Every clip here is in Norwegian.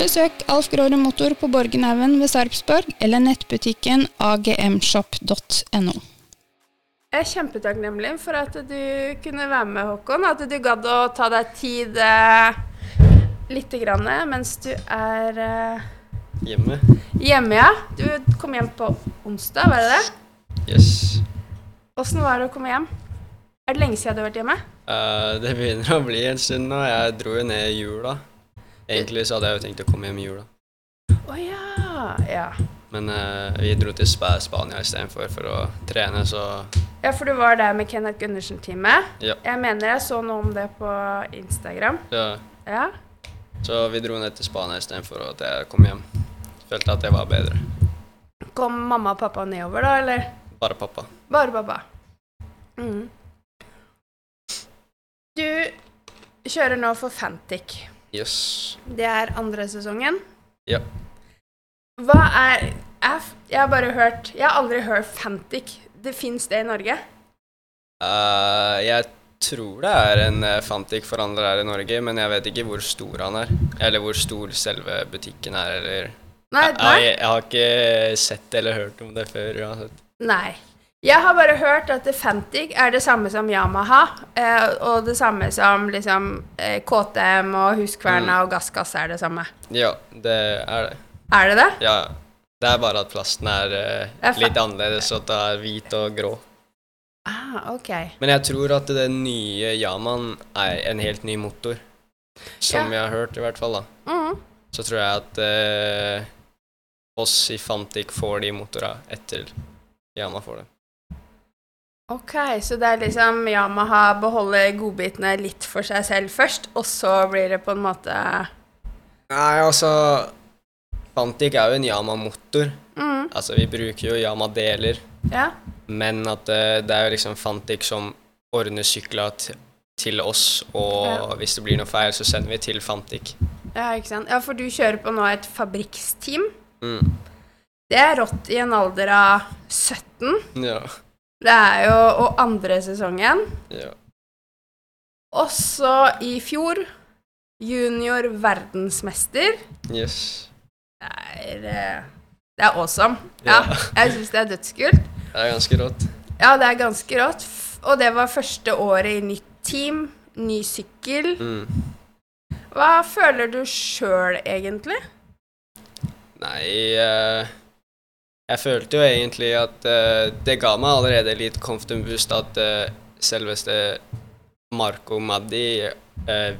Besøk Alf Gråre Motor på Borgenhaugen ved Sarpsborg eller nettbutikken agmshop.no. Jeg er kjempetakknemlig for at du kunne være med, Håkon. At du gadd å ta deg tid eh, lite grann mens du er eh, Hjemme? hjemme. ja. Du kom hjem på onsdag, var det det? Yes. Åssen var det å komme hjem? Er det lenge siden du har vært hjemme? Uh, det begynner å bli en stund nå. Jeg dro jo ned i jula. Egentlig så hadde jeg jo tenkt å komme hjem i jula. Å ja. ja. Men uh, vi dro til Sp Spania istedenfor for å trene, så Ja, for du var der med Kenneth Gundersen-teamet. ja. Jeg mener jeg så noe om det på Instagram. ja. Ja. Så vi dro ned til Spania istedenfor at jeg kom hjem. Følte at det var bedre. Kom mamma og pappa nedover, da, eller? Bare pappa. Bare pappa. Mm. Du kjører nå for Fantic. Yes. Det er andre sesongen. Ja. Hva er jeg, jeg har bare hørt Jeg har aldri hørt Fantic. Det fins det i Norge? Uh, jeg tror det er en Fantic Fantic-forhandler her i Norge, men jeg vet ikke hvor stor han er. Eller hvor stor selve butikken er, eller Nei, Jeg, nei. jeg, jeg har ikke sett eller hørt om det før uansett. nei. Jeg har bare hørt at Fantic er det samme som Yamaha, eh, og det samme som liksom eh, KTM og Huskverna Mm. og Gasskasse er det samme. Ja, det er det. Er det det? Ja. Det er bare at plasten er eh, litt annerledes, og at det er hvit og grå. Ah, ok. Men jeg tror at den nye Yamaen er en helt ny motor. Som jeg har hørt, i hvert fall. da. Mm. Så tror jeg at eh, oss i Fantic får de motorene etter Yama får det. Ok, så det er liksom Yamaha beholder godbitene litt for seg selv først, og så blir det på en måte Nei, altså Fantic er jo en Yama-motor. mm, Altså, vi bruker jo Yama-deler. Ja. Men at eh, det er jo liksom Fantic som ordner sykla til oss, og Ja. hvis det blir noe feil, så sender vi til Fantic. ja, ikke sant. Ja, for du kjører på nå et fabrikksteam. Mm. Det er rått i en alder av 17. Ja. Det er jo Og andre sesongen. ja. Også i fjor junior verdensmester. Yes. Det er eh, Det er awesome. Ja, jeg syns det er dødskult. Det er ganske rått. Ja, det er ganske rått. Og det var første året i nytt team, ny sykkel. Mm. Hva føler du sjøl, egentlig? Nei eh, Jeg følte jo egentlig at uh, det ga meg allerede litt confident boost at uh, selveste Marco Maddi uh,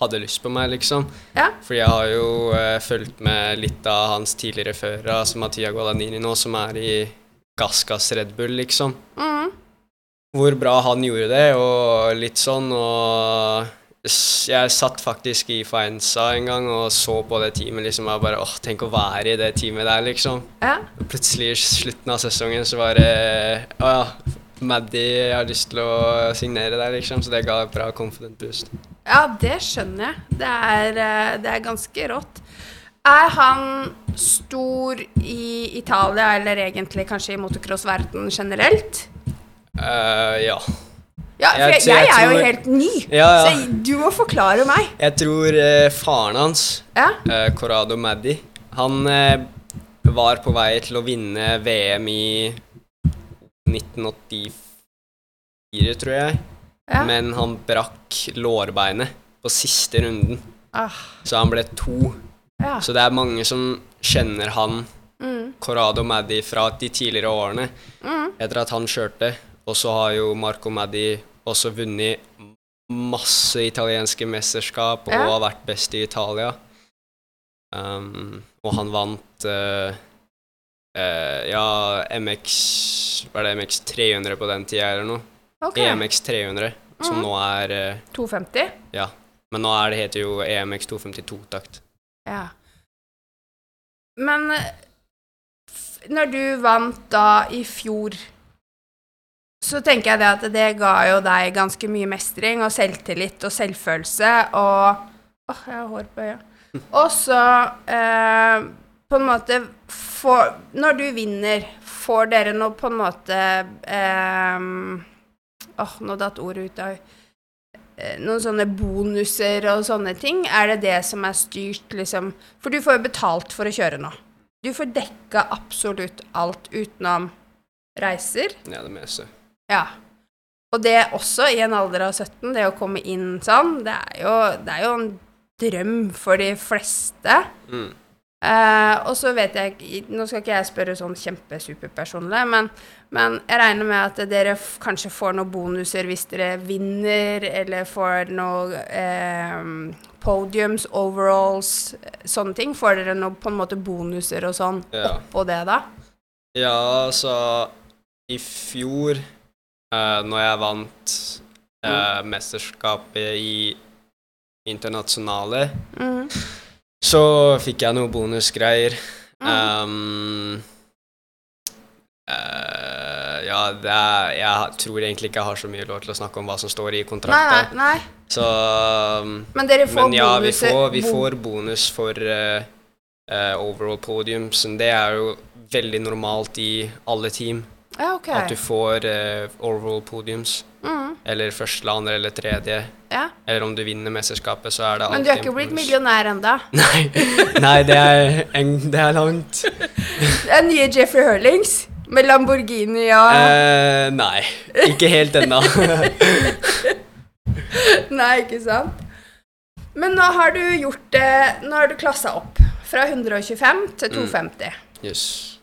hadde lyst på meg, liksom. Ja. Fordi jeg har jo uh, fulgt med litt av hans tidligere førere, altså Mattia Guadagnini nå, som er i Gassgass Red Bull, liksom. Mm. hvor bra han gjorde det, og litt sånn, og jeg satt faktisk i Faenza en gang og så på det teamet, liksom, og bare, åh, tenk å være i det teamet der, liksom. Ja. Plutselig i slutten av sesongen så var det, å ja, Maddy har lyst til å signere der, liksom, så det ga et bra confident boost. ja, det skjønner jeg. Det er, eh, det er ganske rått. Er han stor i Italia, eller egentlig kanskje i motocross-verden generelt? Uh, ja. Ja, for Jeg jeg, jeg er jo helt ny, Ja, ja. så du må forklare meg. Jeg tror eh, faren hans Ja, eh, Corrado Maddi. Han eh, var på vei til å vinne VM i 1984, tror jeg. Men han brakk lårbeinet på siste runden, Ah, så han ble to. ja. Så det er mange som kjenner han, Mm, Corrado Maddi, fra de tidligere årene, mm, etter at han kjørte. Og så har jo Marco Maddi også vunnet masse italienske mesterskap og Ja. har vært best i Italia. Um, og han vant uh, uh, ja, MX Var det MX 300 på den tida eller noe? ok. EMX 300, som mm. nå er uh, 250? Ja. Men nå er det, heter jo E EMX 252-takt. Ja. Men eh, når du vant da i fjor, så tenker jeg det at det ga jo deg ganske mye mestring og selvtillit og selvfølelse og Åh, jeg har hår på øya. Og så eh, på en måte får Når du vinner, får dere noe på en måte eh, Åh, nå datt ordet ut av eh, noen sånne bonuser og sånne ting? Er det det som er styrt, liksom? For du får jo betalt for å kjøre nå. Du får dekka absolutt alt utenom reiser. Ja, det meste. Ja. Og det også, i en alder av 17, det å komme inn sånn, det er jo, det er jo en drøm for de fleste. Mm. Eh, og så vet jeg Nå skal ikke jeg spørre sånn kjempesuperpersonlig, men, men jeg regner med at dere kanskje får noen bonuser hvis dere vinner, eller får noen eh, podiums, overalls, sånne ting. Får dere noe på en måte bonuser og sånn Ja. oppå det, da? Ja, altså I fjor, eh, når jeg vant eh, mesterskapet i internasjonale, mm. så fikk jeg noen bonusgreier. Um, uh, ja, det er Jeg tror egentlig ikke jeg har så mye lov til å snakke om hva som står i Nei, kontrakten. nei, nei. Så um, Men dere får Men ja, vi får, vi får bonus for uh, uh, overall podium, så Det er jo veldig normalt i alle team. Ja, okay. At du får eh, overall podiums. Mm. Eller første, andre eller tredje. Ja. Eller om du vinner mesterskapet, så er det alltid Men du er ikke blitt millionær enda. Nei, nei det, er en, det er langt. Det er nye Jeffrey Hurlings med Lamborghini og Eh, nei, ikke helt ennå. Nei, ikke sant? Men nå har du gjort det Nå har du klassa opp fra 125 til 250. Mm. 250.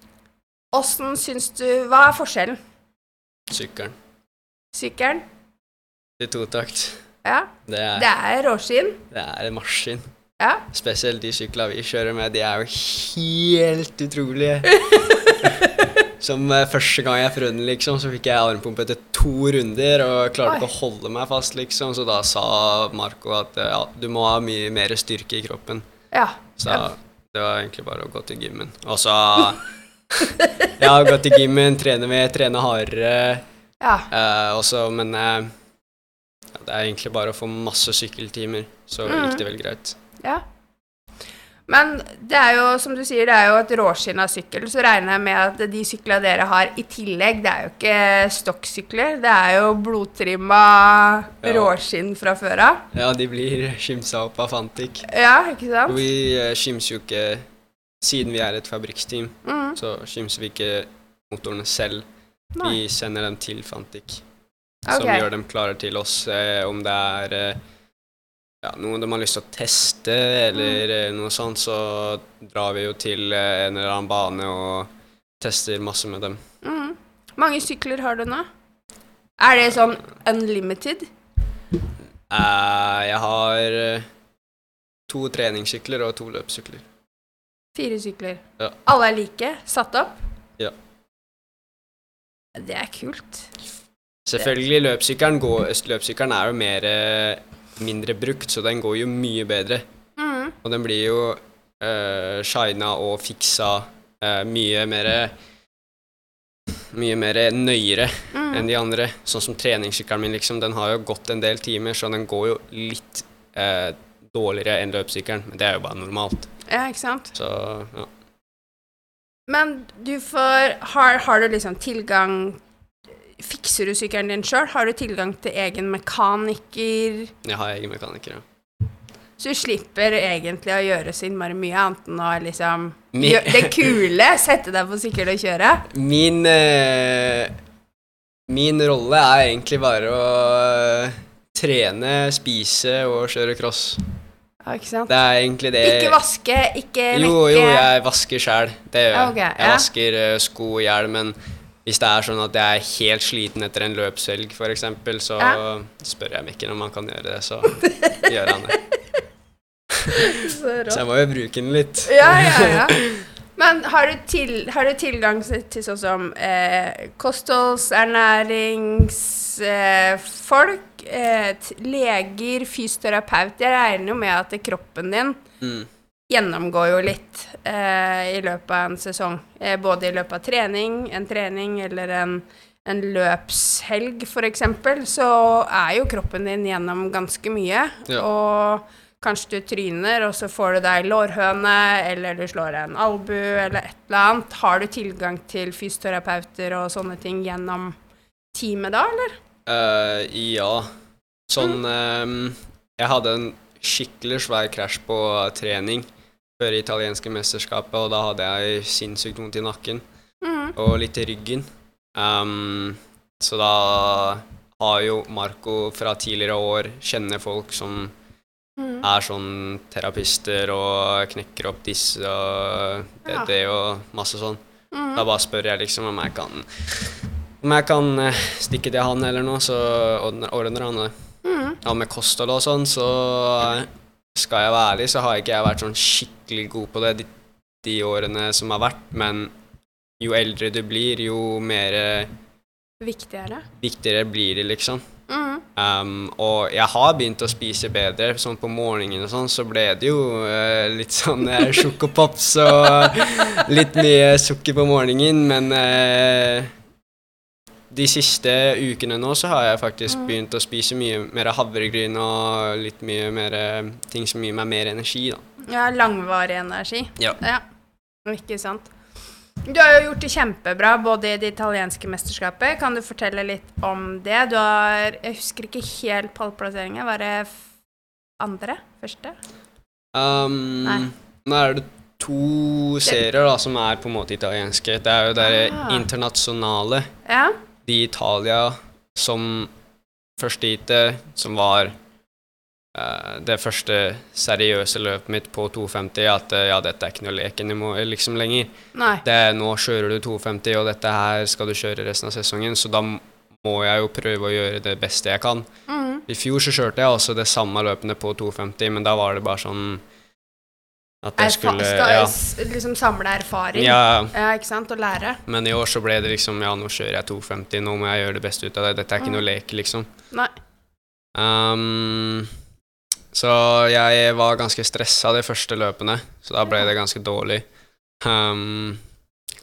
Åssen syns du Hva er forskjellen? Sykkelen. Sykkelen? I totakt. Ja, Det er, det er råskinn. det er en maskin. Ja. Spesielt de syklene vi kjører med, de er jo helt utrolige. Som eh, første gang jeg prøvde den, liksom, så fikk jeg armpumpe etter to runder og klarte ikke å holde meg fast, liksom. Så da sa Marco at eh, ja, du må ha mye mer styrke i kroppen. Ja. Så det var egentlig bare å gå til gymmen. Og så Jeg har gått til gymmen, trene mer, trene hardere. ja. Eh, også, men ja, det er egentlig bare å få masse sykkeltimer, så Mm. gikk det vel greit. ja. Men det er jo, som du sier, det er jo et råskinn av sykkel. Så regner jeg med at de sykla dere har i tillegg, det er jo ikke stokksykler. Det er jo blodtrimma Ja. råskinn fra før av. Ja, de blir skimsa opp av Fantic. Ja, ikke sant? Vi uh, skimser jo ikke Siden vi er et fabrikksteam, Mm. så skimser vi ikke motorene selv. Nei. Vi sender dem til Fantic, som Ok. gjør dem klare til oss eh, om det er eh, ja, noe de har lyst til å teste, eller Mm. eh, noe sånt, så drar vi jo til eh, en eller annen bane og tester masse med dem. Mm. mange sykler har du nå? Er det sånn unlimited? Uh, jeg har to treningssykler og to løpssykler. Fire sykler. Ja. Alle er like? Satt opp? Ja. Det er kult. Selvfølgelig, løpssykkelen, går, løpssykkelen er jo mer eh, mindre brukt, så den går jo mye bedre. Mm. Og den blir jo uh, shina og fiksa eh, mye mer Mye mer nøyere Mm. enn de andre. Sånn som treningssykkelen min, liksom. Den har jo gått en del timer, så den går jo litt eh, dårligere enn løpssykkelen. Men det er jo bare normalt. Ja, ikke sant? Så ja. Men du får Har, har du liksom tilgang Fikser du sykkelen din sjøl? Har du tilgang til egen mekaniker? Jeg har egen mekaniker, ja. Så du slipper egentlig å gjøre så innmari mye annet enn å liksom Mi- gjø- Det kule, sette deg på sykkel og kjøre. Min eh, Min rolle er egentlig bare å eh, trene, spise og kjøre cross. Ja, ikke sant? Det er egentlig det Ikke vaske, ikke lekke. Jo, jo, jeg vasker sjæl. Det gjør jeg. Okay, Jeg ja. vasker uh, sko og hjelm, men hvis det er sånn at jeg er helt sliten etter en løpshelg, f.eks., så Ja. spør jeg Mikkel om han kan gjøre det, så gjør han det. Så. Så jeg må jo bruke den litt. Ja, ja, ja. Men har du, til, har du tilgang til sånn som eh, kostholds-, ernæringsfolk, eh, t- leger, fysioterapeut? Jeg regner jo med at kroppen din Mm. gjennomgår jo litt eh, i løpet av en sesong. Eh, både i løpet av trening, en trening eller en, en løpshelg f.eks., så er jo kroppen din gjennom ganske mye. Ja. Og kanskje du tryner, og så får du deg lårhøne, eller du slår en albu, eller et eller annet. Har du tilgang til fysioterapeuter og sånne ting gjennom teamet da, eller? Eh, ja. Sånn um, Jeg hadde en skikkelig svær krasj på trening før det italienske mesterskapet, og da hadde jeg sinnssykt vondt i nakken mm. og litt i ryggen. Um, så da har jo Marco fra tidligere år kjenner folk som mm. er sånn terapister og knekker opp disse og det, Ja. det og masse sånn. Mm. Da bare spør jeg liksom om jeg kan Om jeg kan eh, stikke til han eller noe, så ordner, han det. Mm. Ja, med kosthold og sånn, så skal jeg være ærlig, så har ikke jeg vært sånn skikkelig god på det de, de årene som har vært, men jo eldre du blir, jo mer eh, Viktigere. viktigere blir det, liksom. Mm. Um, og jeg har begynt å spise bedre. Sånn på morgenen og sånn, så ble det jo uh, litt sånn uh, sjokopops og litt mye sukker på morgenen, men eh, de siste ukene nå så har jeg faktisk Mm. begynt å spise mye mer havregryn og litt mye mer eh, ting som gir meg mer energi, da. Ja, langvarig energi. Ja. Ja, ikke sant. Du har jo gjort det kjempebra både i det italienske mesterskapet. Kan du fortelle litt om det? Du har Jeg husker ikke helt pallplasseringen. Var det andre? Første? Um, Nei. nå er det to serier da, som er på en måte italienske. Det er jo det Ah. internasjonale. Ja. De i Italia som første IT, som var uh, det første seriøse løpet mitt på 250, at uh, ja, dette er ikke noe leken liksom lenger. Nei. Det er, nå kjører du 250, og dette her skal du kjøre resten av sesongen, så da må jeg jo prøve å gjøre det beste jeg kan. Mm. I fjor så kjørte jeg også det samme løpene på 250, men da var det bare sånn at jeg skulle ja, liksom samle erfaring. ja, Ja, ikke sant? Og lære. men i år så ble det liksom Ja, nå kjører jeg 250, nå må jeg gjøre det beste ut av det. Dette er ikke Mm. noe lek, liksom. Nei. Um, så jeg var ganske stressa de første løpene, så da ble det ganske dårlig. Um,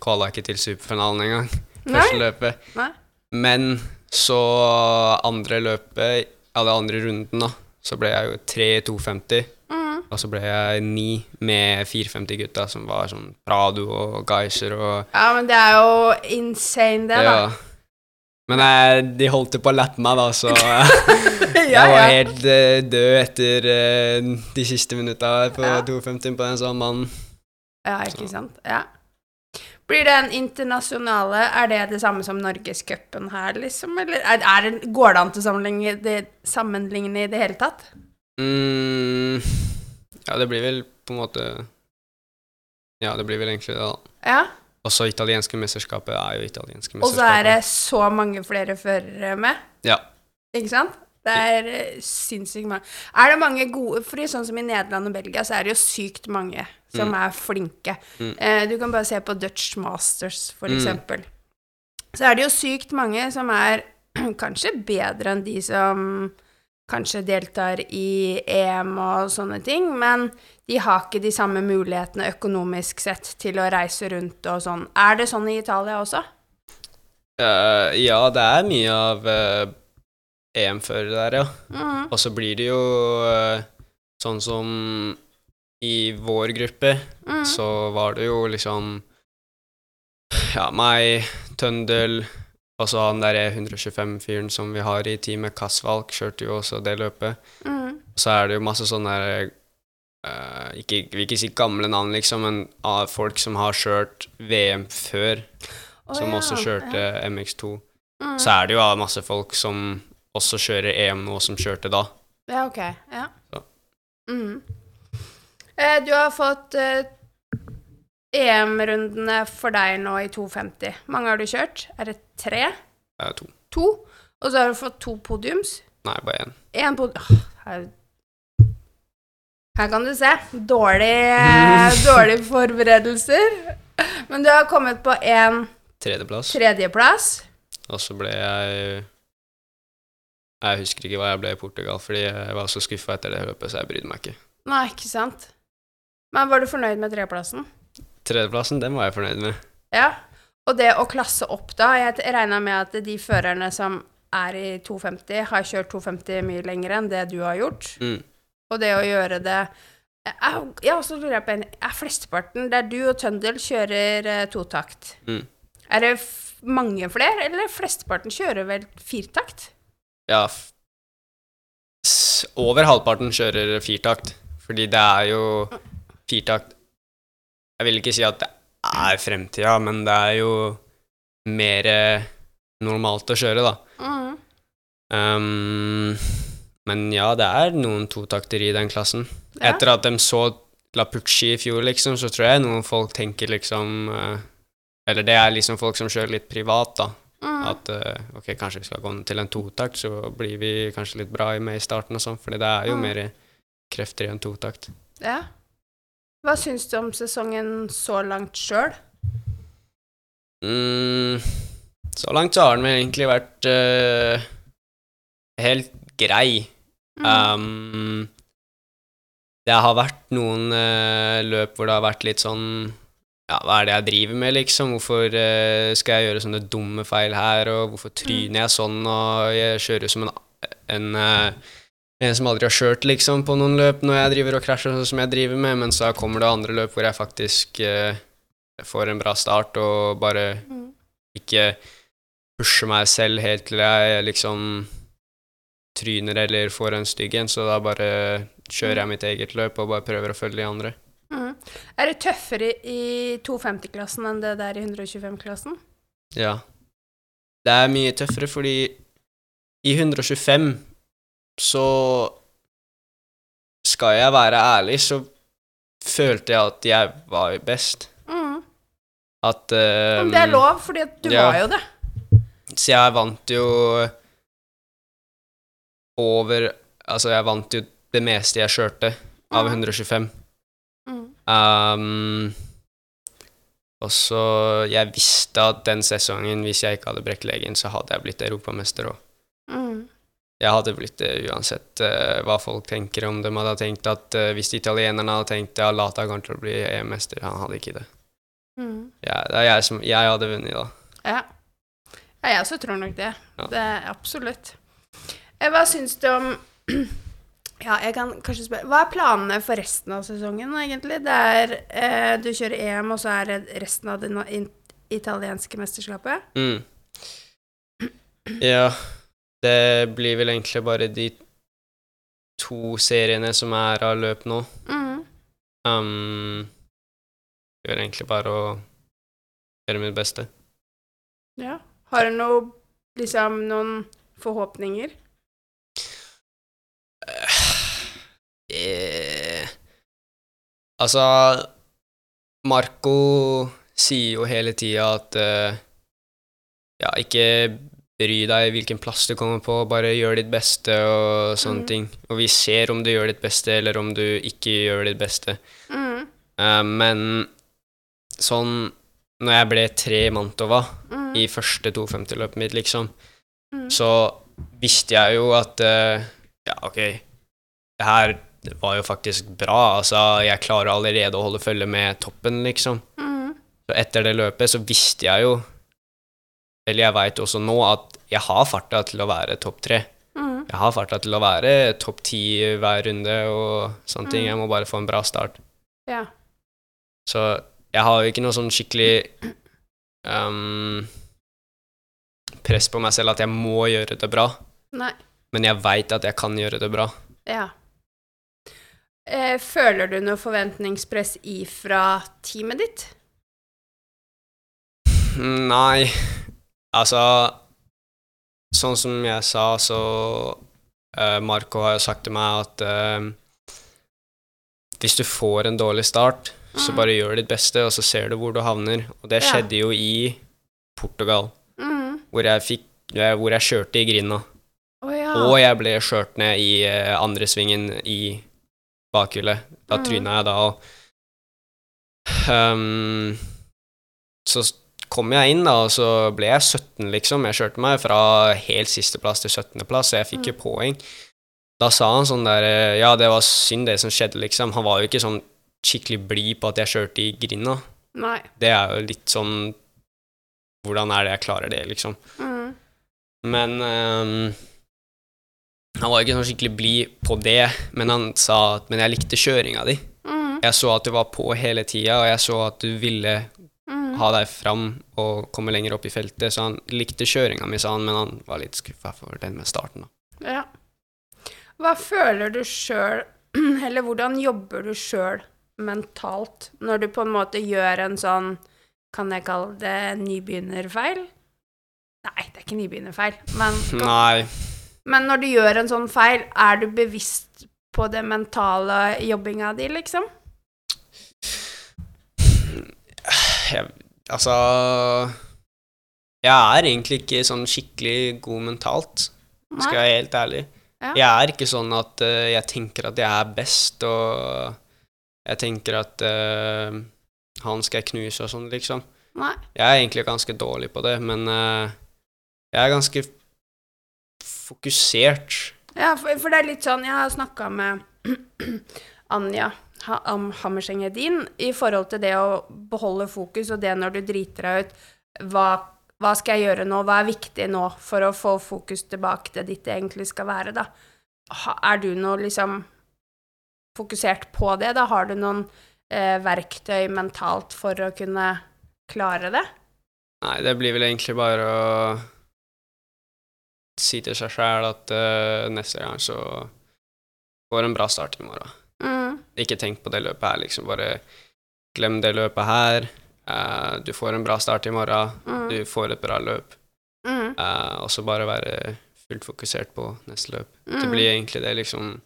Kvala ikke til superfinalen engang, første Nei. løpet. Nei. Men så andre løpet, eller andre runden, da, så ble jeg jo 3 i 250. Og så ble jeg ni med 450-gutta, som var sånn Prado og Geyser og Ja, men det er jo insane, det, da. Men jeg, de holdt jo på å lappe meg, da, så ja, jeg var helt uh, død etter uh, de siste minutta på Ja. 250 på den sånn mannen. Ja, ikke sant. Ja. Blir den internasjonale, er det det samme som Norgescupen her, liksom? Eller er, er går det an til å sammenligne det, sammenligne i det hele tatt? Mm, ja, det blir vel på en måte Ja, det blir vel egentlig det, da. Ja. Også italienske mesterskapet er jo italienske mesterskapet. Og så er det så mange flere førere med. Ja. Ikke sant? Det er eh, sinnssykt mange. Er det mange gode For sånn som i Nederland og Belgia, så er det jo sykt mange som Mm. er flinke. Mm. Eh, du kan bare se på Dutch Masters, for Mm. eksempel. Så er det jo sykt mange som er kanskje bedre enn de som kanskje deltar i EM og sånne ting, men de har ikke de samme mulighetene økonomisk sett til å reise rundt og sånn. Er det sånn i Italia også? Uh, ja, det er mye av uh, EM-førere der, ja. Mhm. Og så blir det jo uh, sånn som i vår gruppe, Mhm. så var det jo liksom Ja, meg, Tøndel, og så han derre 125-fyren som vi har i teamet, Kasvalk, kjørte jo også det løpet. Mm. Så er det jo masse sånne der, uh, ikke, vil ikke si gamle navn, liksom, men av folk som har kjørt VM før, Å, som ja, også kjørte ja. MX2. Mm. Så er det jo av masse folk som også kjører EM nå, som kjørte da. Ja, ok. Ja. Så. Mhm. Eh, du har fått eh, EM-rundene for deg nå i 250. Mange har du kjørt? Er det tre? Eh, to. To? Og så har du fått to podiums? Nei, bare én. Én pod... Her. her kan du se. Dårlig, eh, dårlige forberedelser. Men du har kommet på en Tredjeplass. tredjeplass. Og så ble jeg Jeg husker ikke hva jeg ble i Portugal, fordi jeg var så skuffa etter det løpet, så jeg brydde meg ikke. Nei, ikke sant? Men var du fornøyd med tredjeplassen? Tredjeplassen, den var jeg fornøyd med. Ja. Og det å klasse opp, da Jeg regna med at de førerne som er i 250, har kjørt 250 mye lenger enn det du har gjort. Mm. Og det å gjøre det jeg har også lurer på en Er flesteparten der du og Tøndel kjører eh, totakt? Mm. Er det mange flere, eller flesteparten kjører vel firtakt? Ja Over halvparten kjører firtakt, fordi det er jo firtakt Jeg vil ikke si at det er fremtida, men det er jo mer normalt å kjøre, da. Mm. Um, men ja, det er noen totakter i den klassen. Ja. Etter at de så La Pucci i fjor, liksom, så tror jeg noen folk tenker liksom eh, Eller det er liksom folk som kjører litt privat, da. Mm. At eh, ok, kanskje vi skal gå til en totakt, så blir vi kanskje litt bra med i starten og sånn, for det er jo Mm. mer krefter i en totakt. Ja. Hva syns du om sesongen så langt sjøl? Mm, så langt så har den egentlig vært uh, helt grei. Mm. Um, det har vært noen uh, løp hvor det har vært litt sånn Ja, hva er det jeg driver med, liksom? Hvorfor uh, skal jeg gjøre sånne dumme feil her, og hvorfor tryner jeg sånn, og jeg kjører som en, en, uh, en som aldri har kjørt, liksom, på noen løp når jeg driver og krasjer sånn som jeg driver med, men så kommer det andre løp hvor jeg faktisk eh, får en bra start og bare Mm. ikke pusher meg selv helt til jeg liksom tryner eller får en stygg en, så da bare kjører jeg mitt eget løp og bare prøver å følge de andre. Mm. Er det tøffere i 250-klassen enn det der i 125-klassen? Ja. Det er mye tøffere fordi i 125 så skal jeg være ærlig, så følte jeg at jeg var best. Mm. At uh, Men det er lov, fordi du ja. var jo det. Så jeg vant jo over Altså, jeg vant jo det meste jeg kjørte av Mhm. 125. Mm. Um, og så Jeg visste at den sesongen, hvis jeg ikke hadde brekt legen, så hadde jeg blitt europamester òg. Mm. Jeg hadde blitt det uansett uh, hva folk tenker om dem. Hadde tenkt at uh, Hvis italienerne hadde tenkt ja, Lata kommer til å bli EM-mester, han hadde ikke det. Mm. Ja, det er jeg som Jeg hadde vunnet, da. Ja. ja, jeg også tror nok det. Ja. Det er absolutt. Eh, Hva syns du om Ja, jeg kan kanskje spørre Hva er planene for resten av sesongen, egentlig? Det er uh, Du kjører EM, og så er det resten av det italienske mesterskapet? Mm. Ja, det blir vel egentlig bare de to seriene som er av løp nå. Mm. Um, det er egentlig bare å gjøre mitt beste. Ja. Har du noe Liksom noen forhåpninger? Eh, altså Marco sier jo hele tida at uh, Ja, ikke bry deg hvilken plass du kommer på, bare gjør ditt beste og sånne mm. ting. Og vi ser om du gjør ditt beste, eller om du ikke gjør ditt beste. Mm. Uh, men sånn Når jeg ble tre i Mantova Mm. i første 250-løpet mitt, liksom, Mm. så visste jeg jo at uh, Ja, OK, det her var jo faktisk bra. Altså, jeg klarer allerede å holde følge med toppen, liksom. Mm. Så etter det løpet så visste jeg jo Eller jeg veit også nå at jeg har farta til å være topp tre. Mm. Jeg har farta til å være topp ti hver runde og sånne ting. Mm. Jeg må bare få en bra start. Ja. Så jeg har jo ikke noe sånn skikkelig um, press på meg selv at jeg må gjøre det bra, Nei. men jeg veit at jeg kan gjøre det bra. Ja. Eh, føler du noe forventningspress ifra teamet ditt? Nei, altså Sånn som jeg sa, så uh, Marco har jo sagt til meg at uh, hvis du får en dårlig start, så Mhm. bare gjør ditt beste, og så ser du hvor du havner. Og det Ja. skjedde jo i Portugal, Mm. hvor jeg, fikk, eh, hvor jeg kjørte i grinda. Oh, ja. Og jeg ble skjørt ned i uh, andre svingen i bakhjulet. Da mm. tryna jeg da, og um, Så kom jeg inn, da, og så ble jeg 17, liksom. Jeg kjørte meg fra helt sisteplass til 17.-plass, så jeg fikk jo poeng. Da sa han sånn der eh, Ja, det var synd, det som skjedde, liksom. Han var jo ikke sånn skikkelig blid på at jeg kjørte i grinda. Nei. Det er jo litt sånn Hvordan er det jeg klarer det, liksom? Mm. Men um, Han var ikke sånn skikkelig blid på det, men han sa at Men jeg likte kjøringa di. Mm. Jeg så at du var på hele tida, og jeg så at du ville Mm. Ha deg fram og komme lenger opp i feltet, så han likte kjøringa mi, sa han, men han var litt skuffa for den med starten, da. Ja. Hva føler du sjøl, eller hvordan jobber du sjøl mentalt når du på en måte gjør en sånn Kan jeg kalle det nybegynnerfeil? Nei, det er ikke nybegynnerfeil, men, Nei, men når du gjør en sånn feil, er du bevisst på det mentale jobbinga di, liksom? jeg, altså Jeg er egentlig ikke sånn skikkelig god mentalt, skal jeg være helt ærlig. Ja. Jeg er ikke sånn at uh, jeg tenker at jeg er best, og jeg tenker at uh, han skal jeg knuse og sånn, liksom. Nei. Jeg er egentlig ganske dårlig på det, men uh, jeg er ganske fokusert. Ja, for, for det er litt sånn Jeg har snakka med Anja Hammerseng Edin i forhold til det å beholde fokus, og det når du driter deg ut hva, hva skal jeg gjøre nå? Hva er viktig nå for å få fokus tilbake til ditt det egentlig skal være, da? Er du nå liksom fokusert på det, da? Har du noen eh, verktøy mentalt for å kunne klare det? Nei, det blir vel egentlig bare å si til seg sjæl at uh, neste gang så får en bra start i morgen. Mm, Ikke tenk på det løpet her, liksom. Bare glem det løpet her. Uh, du får en bra start i morgen. mm, Du får et bra løp. mm, Uh, og så bare være fullt fokusert på neste løp. mm. Det blir egentlig det, liksom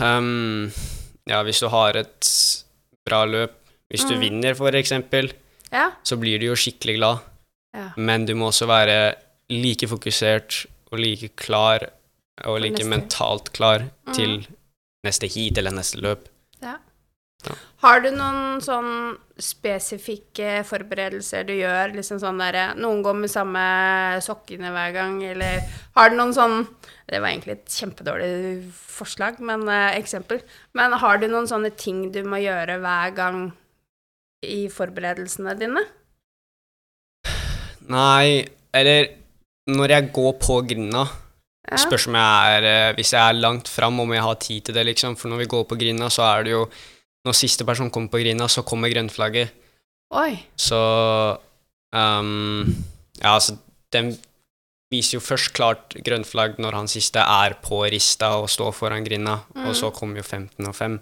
um, Ja, hvis du har et bra løp, hvis du Mm. vinner, for eksempel, Ja. så blir du jo skikkelig glad. Ja. Men du må også være like fokusert og like klar og like mentalt klar Mm. til neste heat eller neste løp. Har du noen sånn spesifikke forberedelser du gjør? Liksom sånn derre Noen går med samme sokkene hver gang, eller har du noen sånn Det var egentlig et kjempedårlig forslag, men eh, eksempel. Men har du noen sånne ting du må gjøre hver gang i forberedelsene dine? Nei, eller når jeg går på grinda, Ja. spørs om jeg er eh, Hvis jeg er langt fram, om jeg har tid til det, liksom. For når vi går på grinda, så er det jo Når siste person kommer på grinda, så kommer grønnflagget. Oi. Så um, Ja, altså, den viser jo først klart grønnflagg når han siste er på rista og står foran grinda, Mm. og så kommer jo 15 og 5.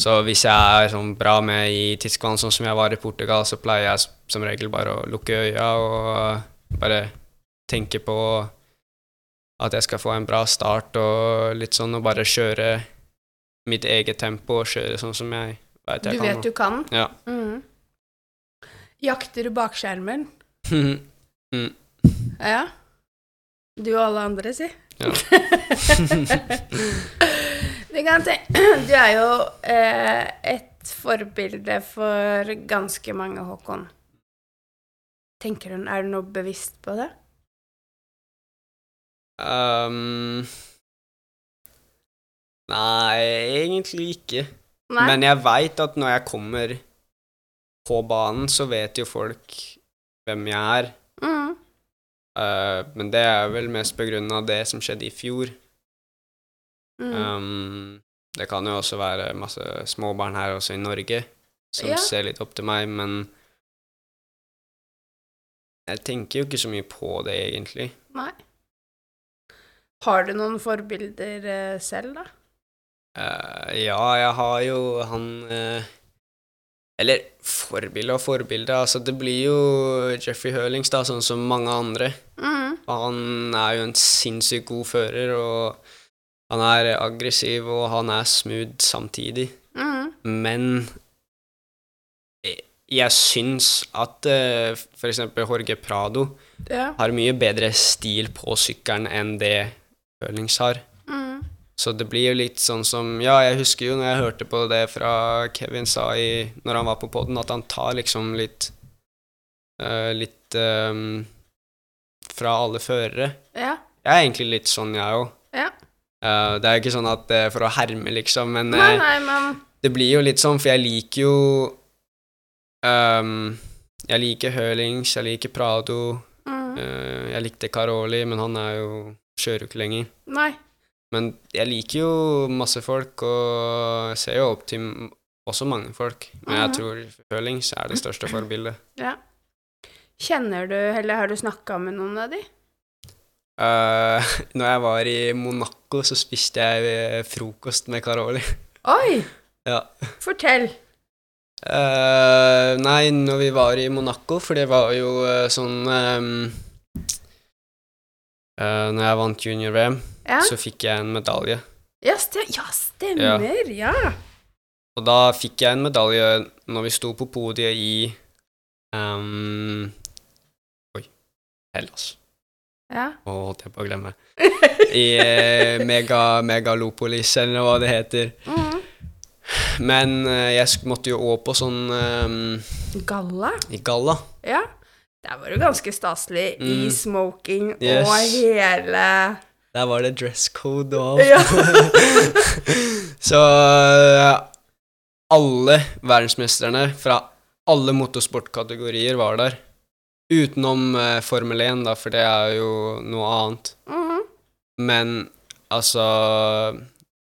Så hvis jeg er sånn bra med i tidskvann, sånn som jeg var i Portugal, så pleier jeg som regel bare å lukke øya og bare tenke på at jeg skal få en bra start og litt sånn, og bare kjøre mitt eget tempo og kjøre sånn som jeg veit jeg Du kan. vet du kan? Ja. Mm. Jakter du bakskjermen? Mm. Ja. Du og alle andre, si. Ja. du Du er jo eh, et forbilde for ganske mange, Håkon. Tenker du, Er du noe bevisst på det? Um, nei, egentlig ikke. Nei? Men jeg veit at når jeg kommer på banen, så vet jo folk hvem jeg er. Mm. Uh, men det er vel mest på grunn av det som skjedde i fjor. Mm. Um, det kan jo også være masse småbarn her også i Norge som Ja. ser litt opp til meg, men jeg tenker jo ikke så mye på det, egentlig. Nei. Har du noen forbilder eh, selv, da? Uh, ja, jeg har jo han uh, Eller forbilde og forbilde, altså det blir jo Jeffrey Hurlings, da, sånn som mange andre. Mm. Han er jo en sinnssykt god fører, og han er aggressiv, og han er smooth samtidig. Mm. Men jeg- jeg syns at uh, f.eks. Jorge Prado Ja. har mye bedre stil på sykkelen enn det Hurlings har. Mm. Så det blir jo litt sånn som Ja, jeg husker jo når jeg hørte på det fra Kevin sa i Når han var på poden, at han tar liksom litt uh, Litt um, fra alle førere. Ja. Jeg er egentlig litt sånn, jeg òg. Ja. det er jo ikke sånn at det er for å herme, liksom, men Nei, eh, nei, men det blir jo litt sånn, for jeg liker jo um, Jeg liker Hølings, jeg liker Prado, mm. uh, jeg likte Caroli, men han er jo kjører jo ikke lenger. Nei. Men jeg liker jo masse folk, og jeg ser jo opp til også mange folk. Men jeg Mhm. tror Følings er det største forbildet. Ja. Kjenner du, eller har du snakka med noen av de? Uh, når jeg var i Monaco, så spiste jeg eh, frokost med Karoli. Oi! Ja. Fortell. Uh, nei, når vi var i Monaco, for det var jo uh, sånn um, Når jeg vant junior-VM, Ja, så fikk jeg en medalje. ja, ste ja stemmer. Ja. Og da fikk jeg en medalje når vi sto på podiet i um, Oi. Hellas. ja. Å, holdt jeg på å glemme. I eh, mega, Megalopolis, eller hva det heter. Mm. Men eh, jeg måtte jo òg på sånn um, Galla? i galla. Ja. Der var du ganske staselig i Mm. smoking Yes. og hele Der var det dress code og alt. Ja. Så eh, alle verdensmesterne fra alle motorsportkategorier var der. Utenom uh, Formel 1, da, for det er jo noe annet. Mhm. Men altså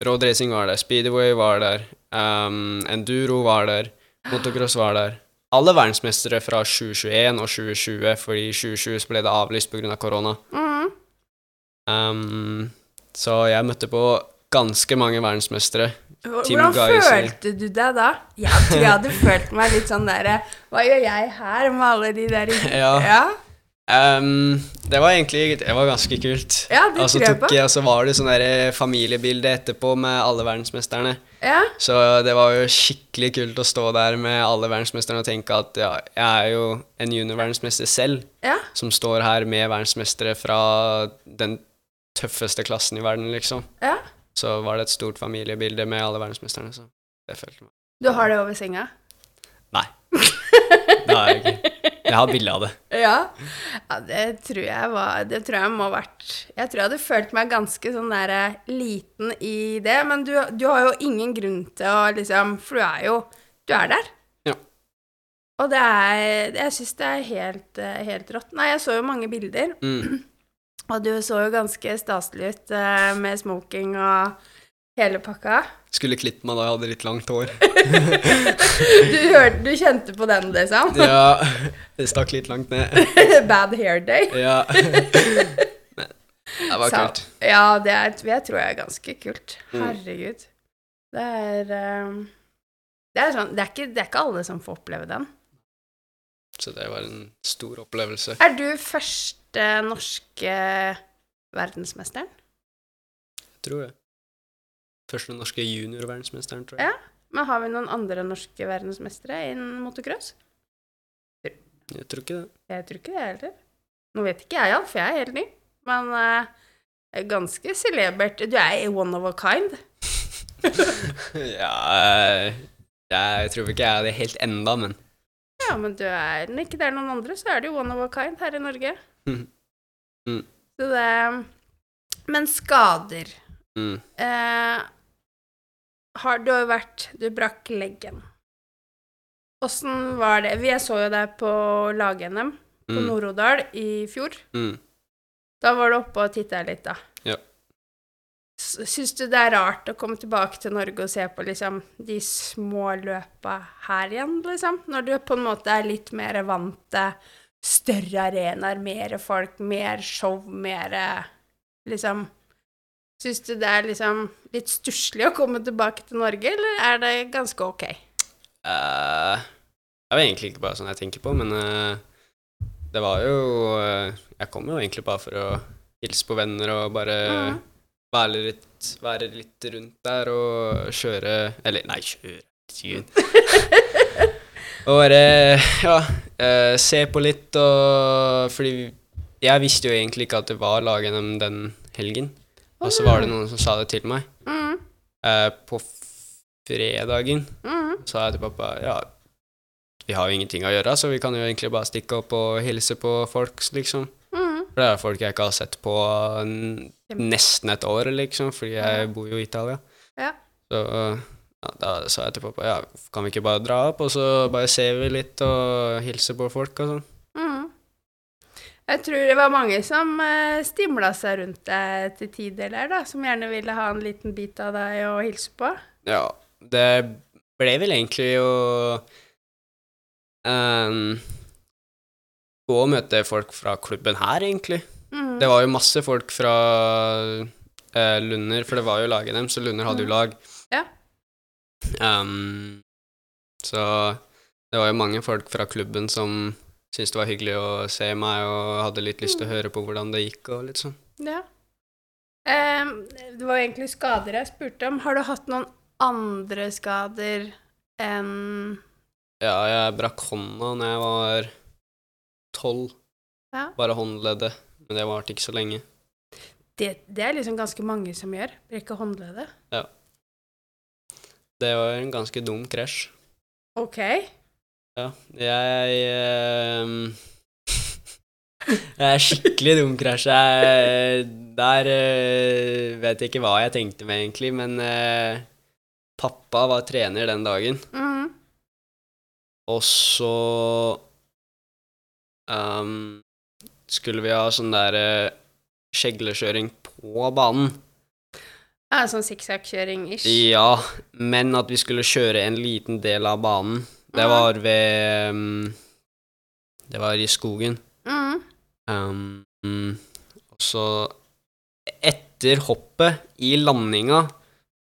Road racing var der, speedway var der, um, enduro var der, motocross var der. Alle verdensmestere fra 2021 og 2020, fordi i 2020 så ble det avlyst pga. Av korona. Mm. Um, så jeg møtte på ganske mange verdensmestere. Hvordan følte du deg da? Jeg tror jeg hadde følt meg litt sånn derre Hva gjør jeg her med alle de der Ja. ja. Um, det var egentlig det var ganske kult. Ja, det tror jeg på. og så var det sånn der familiebilde etterpå med alle verdensmesterne. Ja. Så det var jo skikkelig kult å stå der med alle verdensmesterne og tenke at ja, jeg er jo en juniorverdensmester selv, Ja. som står her med verdensmestere fra den tøffeste klassen i verden, liksom. ja. Så var det et stort familiebilde med alle verdensmesterne, så det følte meg. Du har det over senga? Nei. Det har jeg ikke. Jeg har bilde av det. Ja. ja det tror jeg var Det tror jeg må ha vært Jeg tror jeg hadde følt meg ganske sånn der eh, liten i det, men du, du har jo ingen grunn til å liksom For du er jo Du er der. Ja. Og det er Jeg syns det er helt, eh, helt rått. Nei, jeg så jo mange bilder, Mm. og du så jo ganske staselig ut eh, med smoking og hele pakka. Skulle klippet meg da jeg hadde litt langt hår. Du, hørte, du kjente på den, liksom? Ja, det stakk litt langt ned. Bad hair day. Ja. Men det var Så- kult. Ja, det, er, det tror jeg er ganske kult. Mm. Herregud. Det er ehm, det er, sånn, det, er ikke, det er ikke alle som får oppleve den. Så det var en stor opplevelse. Er du første norske verdensmesteren? Jeg tror det. Første norske juniorverdensmesteren, tror jeg. Ja. Men har vi noen andre norske verdensmestere innen motocross? Jeg tror ikke det. Jeg tror ikke det heller. Nå vet ikke jeg for jeg er helt ny. Men uh, ganske celebert. Du er one of a kind. ja eh, Jeg tror ikke jeg er det helt enda, men Ja, men du er Når ikke det er noen andre, så er du one of a kind her i Norge. Mhm. Mm. Så det Men skader Mm. eh, har, Du har vært Du brakk leggen. Åssen var det? Vi så jo deg på lag-NM på Mm. Nord-Odal i fjor. Mm. Da var du oppe og titta litt, da. Ja. Syns du det er rart å komme tilbake til Norge og se på liksom de små løpa her igjen, liksom? Når du på en måte er litt mer vant til større arenaer, mer folk, mer show, mer liksom Syns du det er liksom litt stusslig å komme tilbake til Norge, eller er det ganske ok? Uh, det er egentlig ikke bare sånn jeg tenker på, men uh, det var jo uh, Jeg kom jo egentlig bare for å hilse på venner og bare mm. være, litt, være litt rundt der og kjøre Eller nei, kjøre og bare Ja, eh, se på litt og Fordi jeg visste jo egentlig ikke at det var lag-NM den helgen. Og så var det noen som sa det til meg. Mm, Eh, på fredagen mm, sa jeg til pappa ja, vi har jo ingenting å gjøre, så vi kan jo egentlig bare stikke opp og hilse på folk, liksom. mm. For det er folk jeg ikke har sett på nesten et år, liksom, fordi jeg bor jo i Italia. Ja. Så ja, da sa jeg til pappa ja, kan vi ikke bare dra opp, og så bare ser vi litt og hilse på folk og sånn. Jeg tror det var mange som uh, stimla seg rundt deg til tider der, da, som gjerne ville ha en liten bit av deg å hilse på. Ja, det ble vel egentlig å um, gå og møte folk fra klubben her, egentlig. Mm. Det var jo masse folk fra uh, Lunder, for det var jo laget dem, så Lunder hadde jo Mm. lag. Ja. Um, så det var jo mange folk fra klubben som syntes det var hyggelig å se meg, og hadde litt lyst til Mm. å høre på hvordan det gikk, og litt sånn. Ja. Em, det var egentlig skader jeg spurte om. Har du hatt noen andre skader enn Ja, jeg brakk hånda da jeg var tolv. Ja. Bare håndleddet, men det varte ikke så lenge. det, det er liksom ganske mange som gjør. Brekke håndleddet. Det var en ganske dum krasj. Ok. Ja, jeg ehm, Det er skikkelig dum krasj. Der eh, vet jeg ikke hva jeg tenkte med, egentlig, men eh, pappa var trener den dagen, Mm. og så um, skulle vi ha sånn der uh, skjeglekjøring på banen. Ja, sånn sikksakk-kjøring-ish. Ja, men at vi skulle kjøre en liten del av banen. Det var ved um, Det var i skogen. Mm. Um, og så etter hoppet, i landinga,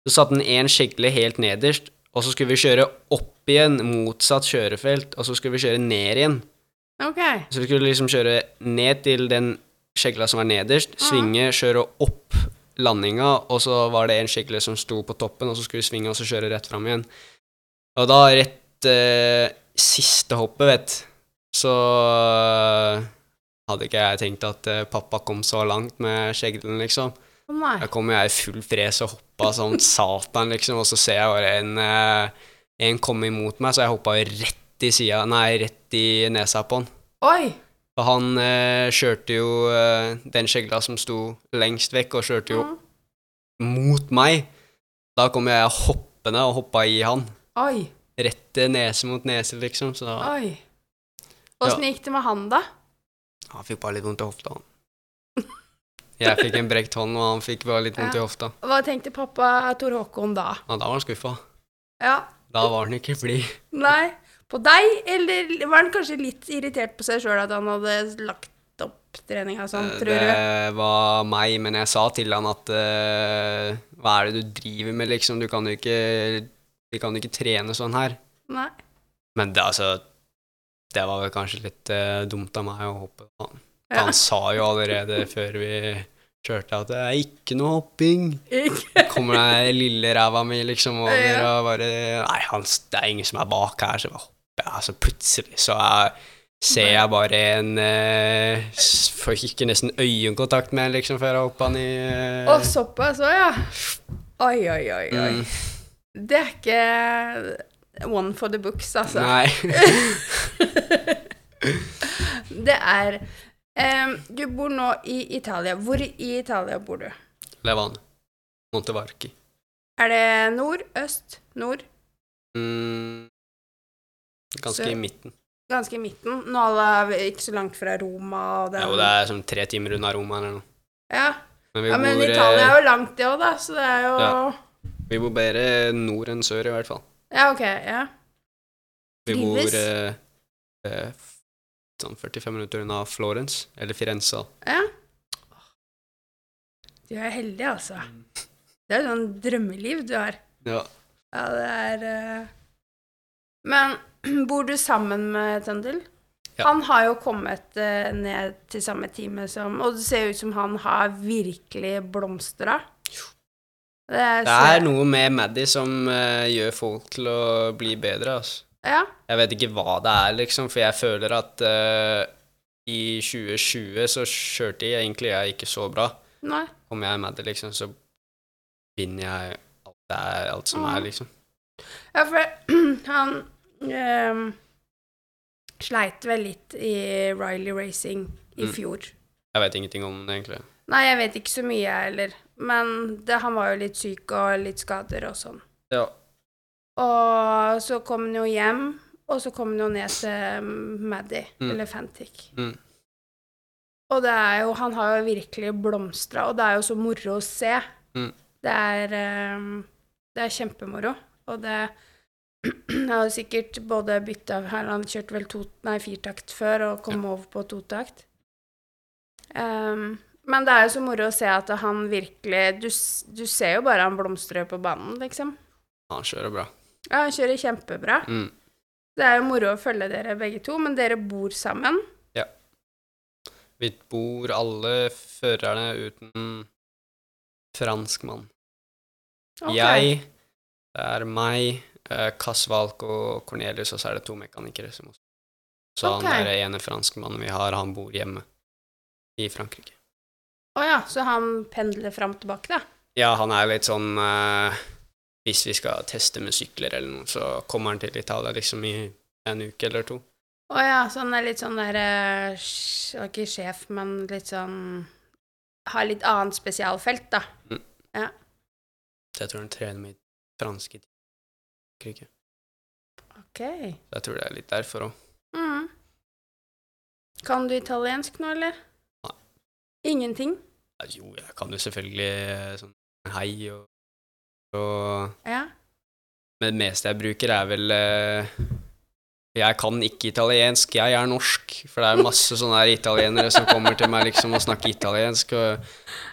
så satt den en skikkelig helt nederst, og så skulle vi kjøre opp igjen motsatt kjørefelt, og så skulle vi kjøre ned igjen. Okay. Så vi skulle liksom kjøre ned til den skjegla som var nederst, mm. svinge, kjøre opp landinga, og så var det en skjegle som sto på toppen, og så skulle vi svinge og så kjøre rett fram igjen. Og da rett eh, siste hoppet, vet så uh, hadde ikke jeg tenkt at uh, pappa kom så langt med skjeglen, liksom. Oh. Da kom jeg i full fres og hoppa som satan, liksom, og så ser jeg bare en, eh, en komme imot meg, så jeg hoppa rett i sida, nei, rett i nesa på han. Oi. Og han kjørte jo den skjegla som sto lengst vekk, og kjørte jo Mm. mot meg. Da kom jeg hoppende og hoppa i han. Oi. Rett nese mot nese, liksom. Så da, Oi. Åssen gikk det med han, da? han fikk bare litt vondt i hofta, han. Jeg fikk en brekt hånd, og han fikk bare litt vondt i hofta. Hva tenkte pappa Tor Håkon da? Ja, da var han skuffa. Ja. Da var han ikke blid. Nei. På deg, eller var han kanskje litt irritert på seg sjøl at han hadde lagt opp treninga sånn, Eh, tror du? Det var meg, men jeg sa til han at uh, Hva er det du driver med, liksom? Du kan jo ikke Vi kan ikke trene sånn her. Nei. Men det, altså Det var vel kanskje litt uh, dumt av meg å hoppe. Han, Ja. han sa jo allerede før vi kjørte at det er ikke noe hopping. Ikke? Kommer den lille ræva mi liksom over Ja. og bare Nei, han, det er ingen som er bak her, så bare hopper jeg. Så plutselig så er, ser jeg bare en eh, Får ikke nesten øyekontakt med en liksom før jeg hoppa i eh, Å, såpass òg, ja. Oi, oi, oi, oi. mm, Det er ikke one for the books, altså. Nei. Det er um, Du bor nå i Italia. Hvor i Italia bor du? Levan. Montevarchi. Er det nord, øst, nord? Mm, ganske Så- i midten. Ganske i midten. Nå er ikke så langt fra Roma. Og det, Jo, det er som tre timer unna Roma eller noe. Ja. Men ja, men bor, eh, Italia er jo langt, det òg, da, så det er jo Ja. Vi bor bedre nord enn sør, i hvert fall. Ja, ok. Ja. Vi bor eh, eh, sånn 45 minutter unna Florence, eller Firenze. ja. Du er heldig, altså. Det er jo sånn drømmeliv du har. Ja. Ja, det er eh, Men bor du sammen med Tøndel? Ja. Han har jo kommet eh, ned til samme time som Og det ser ut som han har virkelig blomstra. Det er, Det er noe med Maddie som uh, gjør folk til å bli bedre, altså. Ja. Jeg vet ikke hva det er, liksom, for jeg føler at uh, i 2020 så kjørte jeg egentlig jeg ikke så bra. Nei. Om jeg er Maddy, liksom, så vinner jeg alt, det er, alt som mm. er, liksom. Ja, for han um, sleit vel litt i Riley Racing i Mm. fjor. Jeg vet ingenting om det, egentlig. Nei, jeg vet ikke så mye, jeg heller. Men det, han var jo litt syk og litt skader og sånn. Ja. Og så kom han jo hjem, og så kom han jo ned til Maddy, Mm. eller Fantic. Mm. Og det er jo Han har jo virkelig blomstra, og det er jo så moro å se. Mm. Det er ehm, Det er kjempemoro. Og det jeg har sikkert både bytta Han kjørte vel to, nei, firtakt før og kom over på totakt. Ehm, men det er jo så moro å se at han virkelig Du, du ser jo bare han blomstrer på banen, liksom. Han kjører bra. Ja, han kjører kjempebra. Mm. Det er jo moro å følge dere begge to, men dere bor sammen. Ja. Vi bor alle førerne uten franskmann. Okay. Jeg, det er meg, eh, Kasvalk og Cornelius, og så er det to mekanikere som også Så okay. han der ene franskmannen vi har, han bor hjemme i Frankrike. Å ja, så han pendler fram og tilbake, da? Ja, han er litt sånn eh, Hvis vi skal teste med sykler eller noe, så kommer han til Italia liksom i en uke eller to. Å ja, så han er litt sånn der eh, Ikke sjef, men litt sånn Har litt annet spesialfelt, da. Så jeg tror han trener med franske Frankrike. Ok. Så jeg tror det er litt derfor òg. Mm. Kan du italiensk nå, eller? Ingenting? Jo, jeg kan jo selvfølgelig eh, sånn hei og, og Ja. Men det meste jeg bruker, er vel eh, Jeg kan ikke italiensk, jeg er norsk. For det er masse sånne her italienere som kommer til meg liksom og snakker italiensk, og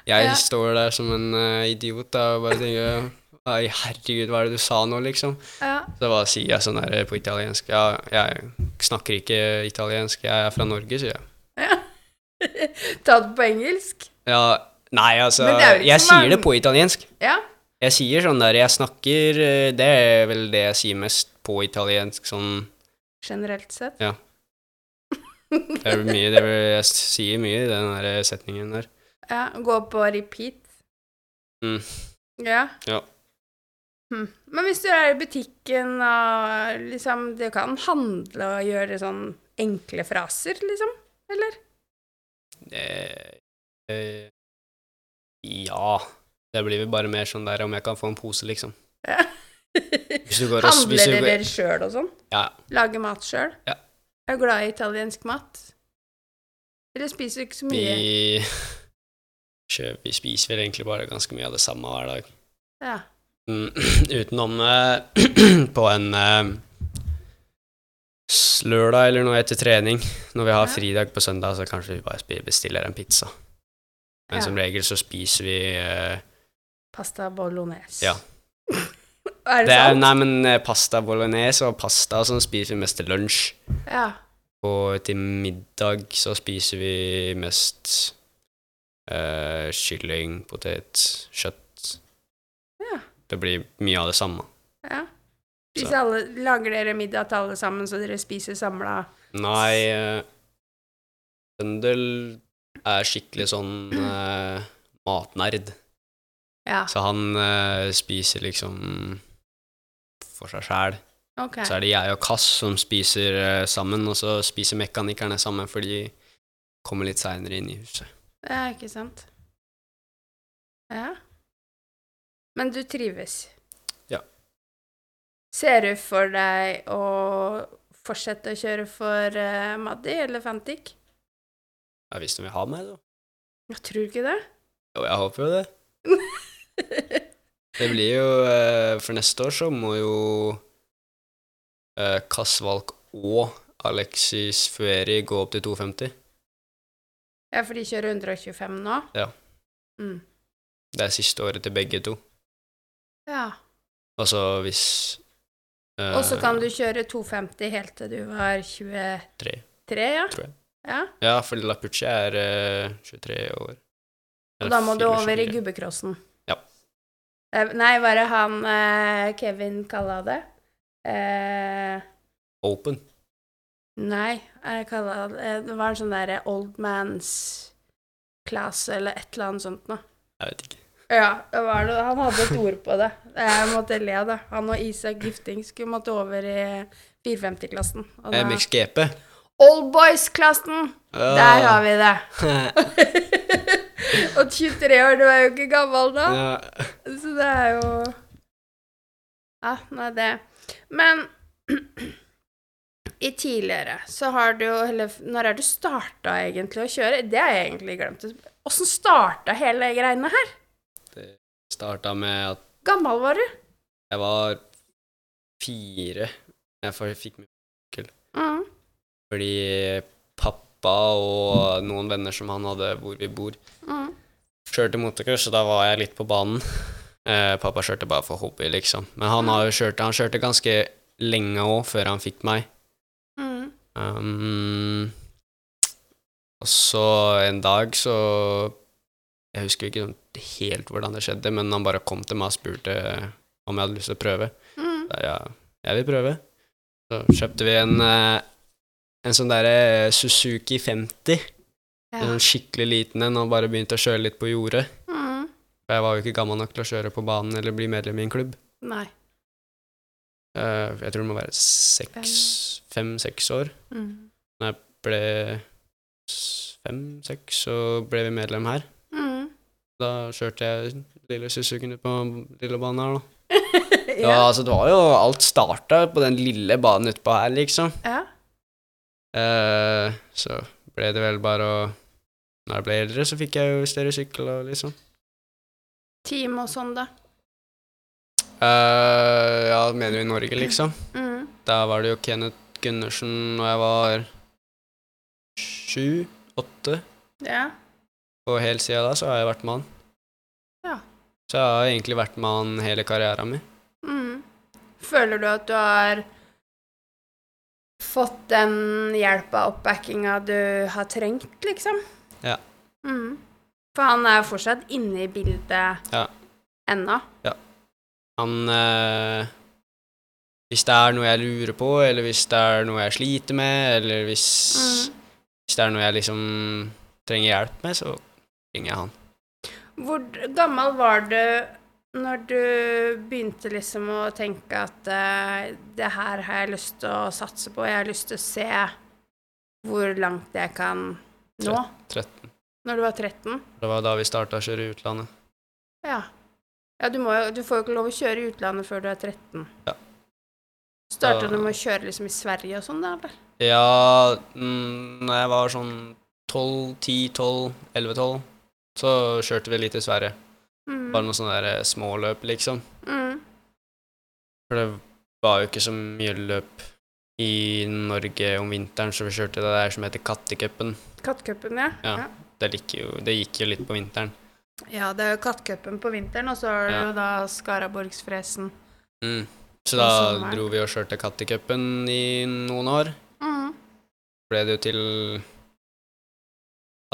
jeg Ja. står der som en eh, idiot da, og bare tenker Ai, herregud, hva er det du sa nå, liksom? ja. Så hva sier jeg sånn her på italiensk? Ja, jeg snakker ikke italiensk, jeg er fra Norge, sier jeg. Ta det på engelsk? Ja, nei, altså Jeg sier det på italiensk. Ja. Jeg sier sånn der Jeg snakker eh, Det er vel det jeg sier mest på italiensk, sånn Generelt sett. Ja. Det er mye det er Jeg sier mye i den der setningen der. Ja, gå på repeat. Mm. Ja. Ja. Hm. Men hvis du er i butikken og liksom Du kan handle og gjøre sånn enkle fraser, liksom? Eller? Eh, eh, ja Det blir vel bare mer sånn der om jeg kan få en pose, liksom. Ja. Handler dere sjøl og sånn? Ja. Lager mat sjøl? Ja. Er du glad i italiensk mat? Eller spiser du ikke så mye? Vi, vi spiser vel egentlig bare ganske mye av det samme hver dag. Ja. Mm, utenom eh, på en eh, lørdag eller noe etter trening. Når vi har Ja. fridag på søndag, så kanskje vi bare bestiller en pizza. Men Ja. som regel så spiser vi uh, Pasta bolognese. Ja. er det, det er, sant? Nei, men eh, pasta bolognese og pasta sånn spiser vi mest til lunsj. Ja. Og til middag så spiser vi mest uh, kylling, potet, kjøtt. Ja. Det blir mye av det samme. ja. Hvis alle, lager dere middag til alle sammen, så dere spiser samla? Nei eh, Bøndel er skikkelig sånn eh, matnerd. Ja. Så han eh, spiser liksom for seg sjæl. Okay. Så er det jeg og Kass som spiser eh, sammen, og så spiser mekanikerne sammen, for de kommer litt seinere inn i huset. Ja, ikke sant. Ja. Men du trives? Ser du for deg å fortsette å kjøre for uh, Maddi eller Fantic? Ja, hvis de vil ha meg, da. Jeg tror ikke det. Jo, jeg håper jo det. Det blir jo uh, For neste år så må jo uh, Kasvalk og Alexis Fueri gå opp til 250. ja, for de kjører 125 nå? Ja. Mm. Det er siste året til begge to. Ja. Altså hvis eh, Og så kan du kjøre 250 helt til du var 23, tre, ja? tror jeg. Ja. Ja, for Lapucci er uh, 23 år. Og da må du over i 24. gubbecrossen. Ja. Uh, Nei, hva er det han uh, Kevin kalla det? Eh, Open. nei, jeg kalla det eh, Det var en sånn derre old man's class eller et eller annet sånt noe. Jeg vet ikke. Ja, det var det. Han hadde et ord på det. Jeg måtte le da. Han og Isak Gifting skulle måtte over i 450-klassen. Og da- MXGP. Old boys-klassen! Der har vi det. Og 23 år, du er jo ikke gammel da. ja. Så det er jo Ja, nei, det Men i tidligere så har du jo Eller når er du starta egentlig å kjøre? Det har jeg egentlig glemt. Åssen starta hele greiene her? Starta med at Gammel var du? jeg var fire jeg fikk fikk onkel. Mm. fordi pappa og noen venner som han hadde hvor vi bor, Mm. kjørte motocross, så da var jeg litt på banen. Eh, pappa kjørte bare for hobby, liksom. Men han, har jo kjørt, han kjørte ganske lenge òg, før han fikk meg. Mm. Um, og så en dag så Jeg husker ikke sånn helt hvordan det skjedde, men han bare kom til meg og spurte om jeg hadde lyst til å prøve. Mm. Da, ja, jeg vil prøve. Så kjøpte vi en, eh, en sånn derre Suzuki 50. En Ja. En skikkelig liten en, og bare begynte å kjøre litt på jordet. Mm. For jeg var jo ikke gammel nok til å kjøre på banen eller bli medlem i en klubb. Nei. Eh, jeg tror det må være seks, fem-seks år. Mm. Ble s- fem-seks, så ble vi medlem her. Da kjørte jeg lille Suzukien ut på lille banen her, da. Ja, ja. altså, det var jo Alt starta på den lille banen utpå her, liksom. ja. Eh, så ble det vel bare å Når jeg ble eldre, så fikk jeg jo større sykkel og liksom. Team og sånn, da. Eh, ja, mener du i Norge, liksom? Mm. Da var det jo Kenneth Gundersen når jeg var sju-åtte. Ja. Og helt siden da så har jeg vært med han. Ja. Så jeg har egentlig vært med han hele karrieren min. Mm. Føler du at du har fått den hjelpa og oppbackinga du har trengt, liksom? Ja. Mm. For han er jo fortsatt inne i bildet Ja. ennå. Han eh, Hvis det er noe jeg lurer på, eller hvis det er noe jeg sliter med, eller hvis, Mm. hvis det er noe jeg liksom trenger hjelp med, så ringer jeg han. Hvor gammel var du når du begynte liksom å tenke at uh, det her har jeg lyst til å satse på, jeg har lyst til å se hvor langt jeg kan nå? 13. Når du var 13? Det var da vi starta å kjøre i utlandet. Ja. Ja, du, må du får jo ikke lov å kjøre i utlandet før du er 13. Ja. Starta du med å kjøre liksom i Sverige og sånn, da, eller? Ja, mm, når jeg var sånn 12, 10, 12, 11, 12, så kjørte vi litt i Sverige. Mm. Bare noen sånne der småløp, liksom. Mm. For det var jo ikke så mye løp i Norge om vinteren, så vi kjørte det der som heter Kattecupen. Kattecupen, ja. Ja. Det, gikk jo, det gikk jo litt på vinteren. Ja, det er jo Kattecupen på vinteren, og så er det Ja. jo da Skaraborgsfresen. Mm. Så da dro vi og kjørte Kattecupen i noen år. Mm. Ble det jo til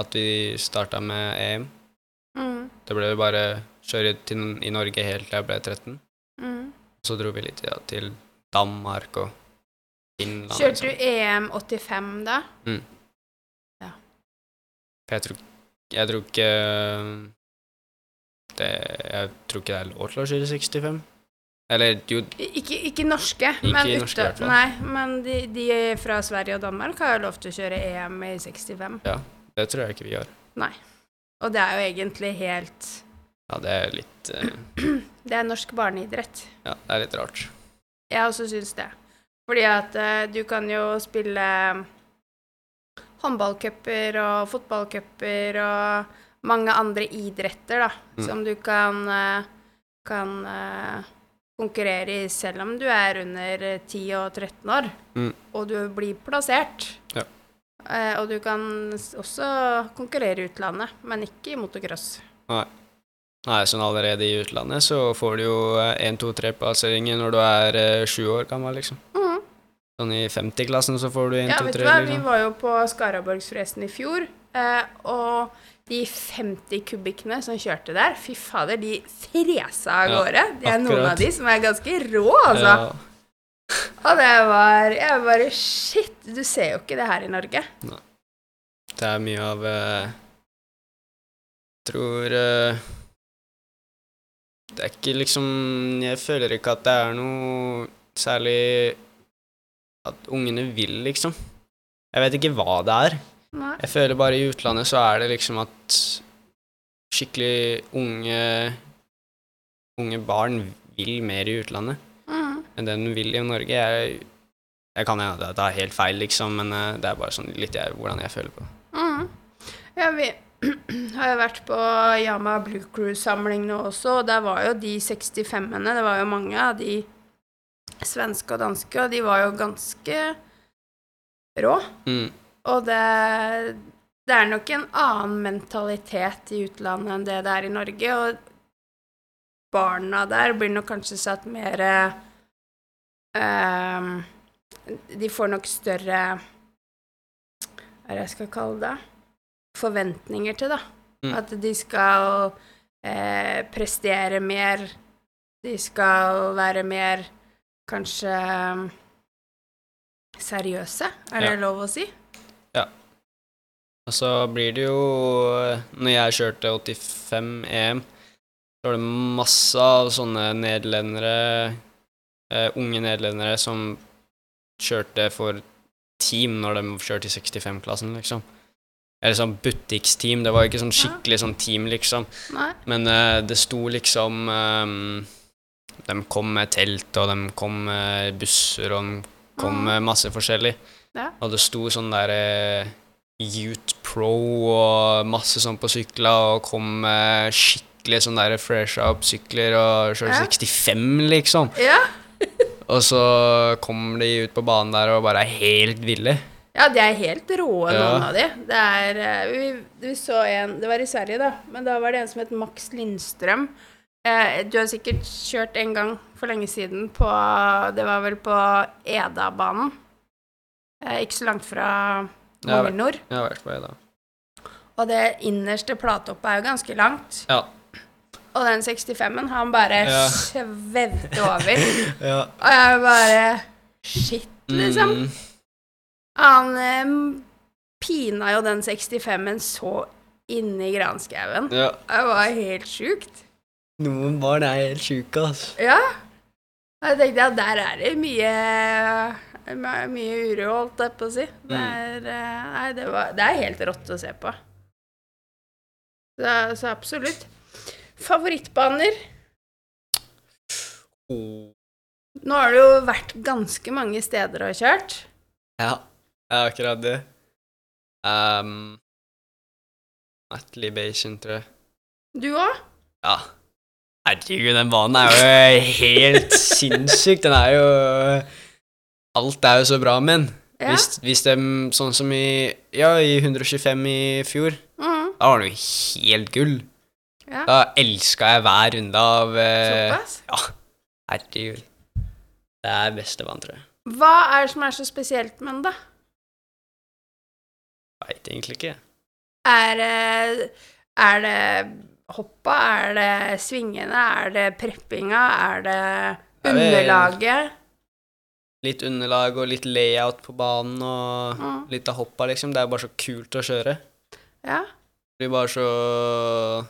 at vi starta med EM. Mm. Det ble bare kjøre til, i Norge helt til jeg ble 13. Mm. Så dro vi litt ja, til Danmark og Finland. Kjørte liksom. du EM 85 da? For jeg tror, jeg tror ikke det, Jeg tror ikke det er lov til å kjøre 65. Eller jo, Ikke, ikke norske, Ikke men, norske ute- nei, men de, de fra Sverige og Danmark har jo lov til å kjøre EM i 65. Ja, det tror jeg ikke vi gjør. Og det er jo egentlig helt Ja, det er litt eh, Det er norsk barneidrett. Ja, det er litt rart. Jeg også syns det. Fordi at eh, du kan jo spille håndballcuper og fotballcuper og mange andre idretter, da, Mm. som du kan, eh, kan eh, konkurrere i selv om du er under eh, 10 og 13 år, Mm. og du blir plassert. Ja. Eh, og du kan også konkurrere i utlandet, men ikke i motocross. Nei, sånn allerede i utlandet så får du jo 1, 2, 3-plasseringer når du er eh, sju år gammel, liksom. Mhm. Sånn i 50-klassen så får du 1, Ja, vet du 3, hva, vi liksom. var jo på Skaraborgsfresten i fjor, eh, og de 50 kubikkene som kjørte der, fy fader, de fresa av Ja, gårde. Det er noen av de som er ganske rå, altså. Ja, Og det var Jeg bare Shit, du ser jo ikke det her i Norge. Nei. det er mye av Jeg Tror eh, Det er ikke liksom Jeg føler ikke at det er noe særlig At ungene vil, liksom. Jeg vet ikke hva det er. Nei. Jeg føler bare i utlandet så er det liksom at skikkelig unge unge barn vil mer i utlandet. Enn det hun vil i Norge. Jeg, jeg kan hende det er helt feil, liksom, men eh, det er bare sånn litt jeg, hvordan jeg føler på det. Mm. Ja, vi har jo vært på Yama Blue Crew-samling nå også, og der var jo de 65-ene, det var jo mange av de svenske og danske, og de var jo ganske rå. Mm. Og det, det er nok en annen mentalitet i utlandet enn det det er i Norge, og barna der blir nok kanskje satt mer eh, De får nok større Hva er det jeg skal kalle det? Forventninger til, da. Mm. At de skal eh, prestere mer. De skal være mer kanskje seriøse, er det Ja. lov å si? Ja. Og så blir det jo Når jeg kjørte 85 EM, så var det masse av sånne nederlendere, eh, unge nederlendere, som kjørte for team når de kjørte i 65-klassen, liksom. Eller sånn butikksteam. Det var ikke sånn skikkelig sånn team, liksom. Nei? Men uh, det sto liksom um, De kom med telt, og de kom med busser, og de kom med masse forskjellig. Ja. Og det sto sånn der uh, Youth Pro og masse sånn på sykler, og kom med skikkelig sånn der fresha opp sykler og kjørte Ja. 65, liksom. Ja. Og så kommer de ut på banen der og bare er helt ville. ja, de er helt råe, Ja. noen av de. Det er eh, vi, vi så en Det var i Sverige, da, men da var det en som het Max Lindstrøm. Eh, du har sikkert kjørt en gang for lenge siden på Det var vel på Edabanen. Eh, ikke så langt fra. Magnor. Jeg har vært på Eda. Og det innerste platetoppet er jo ganske langt. Ja. Og den 65-en, han bare Ja. svevde over. ja. Og jeg bare Shit, liksom. Mm, Han eh, pina jo den 65-en så inni granskauen. ja. Det var helt sjukt. Noen barn er helt sjuke, altså. Ja. Jeg tenkte at der er det mye my- mye uro, holdt jeg på å si. Det Mm. er, eh, nei, det, var, det er helt rått å se på. Så, så absolutt. Favorittbaner? Oh. Nå har du jo vært ganske mange steder og kjørt. Ja, jeg har akkurat det. Um, At Bation, tror jeg. Du òg? Ja. Herregud, den banen er jo helt sinnssyk. Den er jo Alt er jo så bra med den. Ja. Hvis, hvis de, sånn som i Ja, i 125 i fjor, Mhm. da var den jo helt gull. Ja. Da elska jeg hver runde av uh, Såpass? Ja, herregud. Det er beste banen, tror jeg. Hva er det som er så spesielt med den, da? Veit egentlig ikke. Er det, er det hoppa? Er det svingene? Er det preppinga? Er det underlaget? Litt underlag og litt layout på banen og Mm. litt av hoppa, liksom. Det er bare så kult å kjøre. Ja. Det blir bare så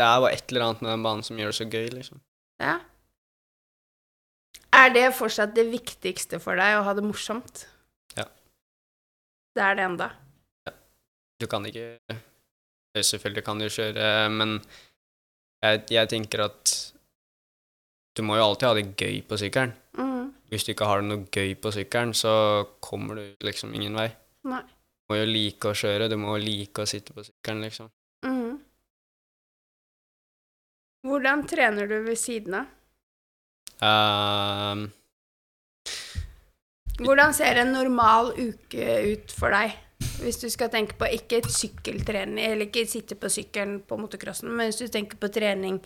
Det er bare et eller annet med den banen som gjør det så gøy, liksom. ja. Er det fortsatt det viktigste for deg, å ha det morsomt? Ja. Det er det enda. Ja. Du kan ikke Selvfølgelig kan du kjøre, men jeg, jeg tenker at du må jo alltid ha det gøy på sykkelen. Mm. Hvis du ikke har det noe gøy på sykkelen, så kommer du liksom ingen vei. Nei. Du må jo like å kjøre, du må like å sitte på sykkelen, liksom. Mm. Hvordan trener du ved siden av? Ehm, Hvordan ser en normal uke ut for deg? Hvis du skal tenke på ikke sykkeltrening, eller ikke sitte på sykkelen på motocrossen, men hvis du tenker på trening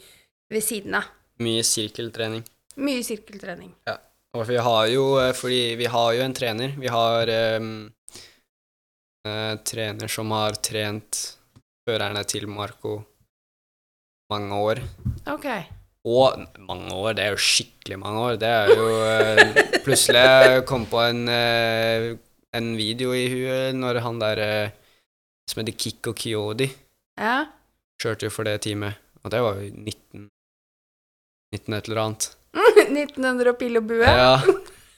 ved siden av. mye sirkeltrening. Mye sirkeltrening. Og vi har jo, eh, fordi vi har jo en trener. Vi har um, trener som har trent førerne til Marco mange år. Ok. Og mange år, det er jo skikkelig mange år. Det er jo eh, Plutselig kom på en, eh, en video i huet når han der eh, som heter Kikko Kyodi, Ja. kjørte for det teamet. Og det var jo 19 19 et eller annet. 1900 og pil og bue. Ja.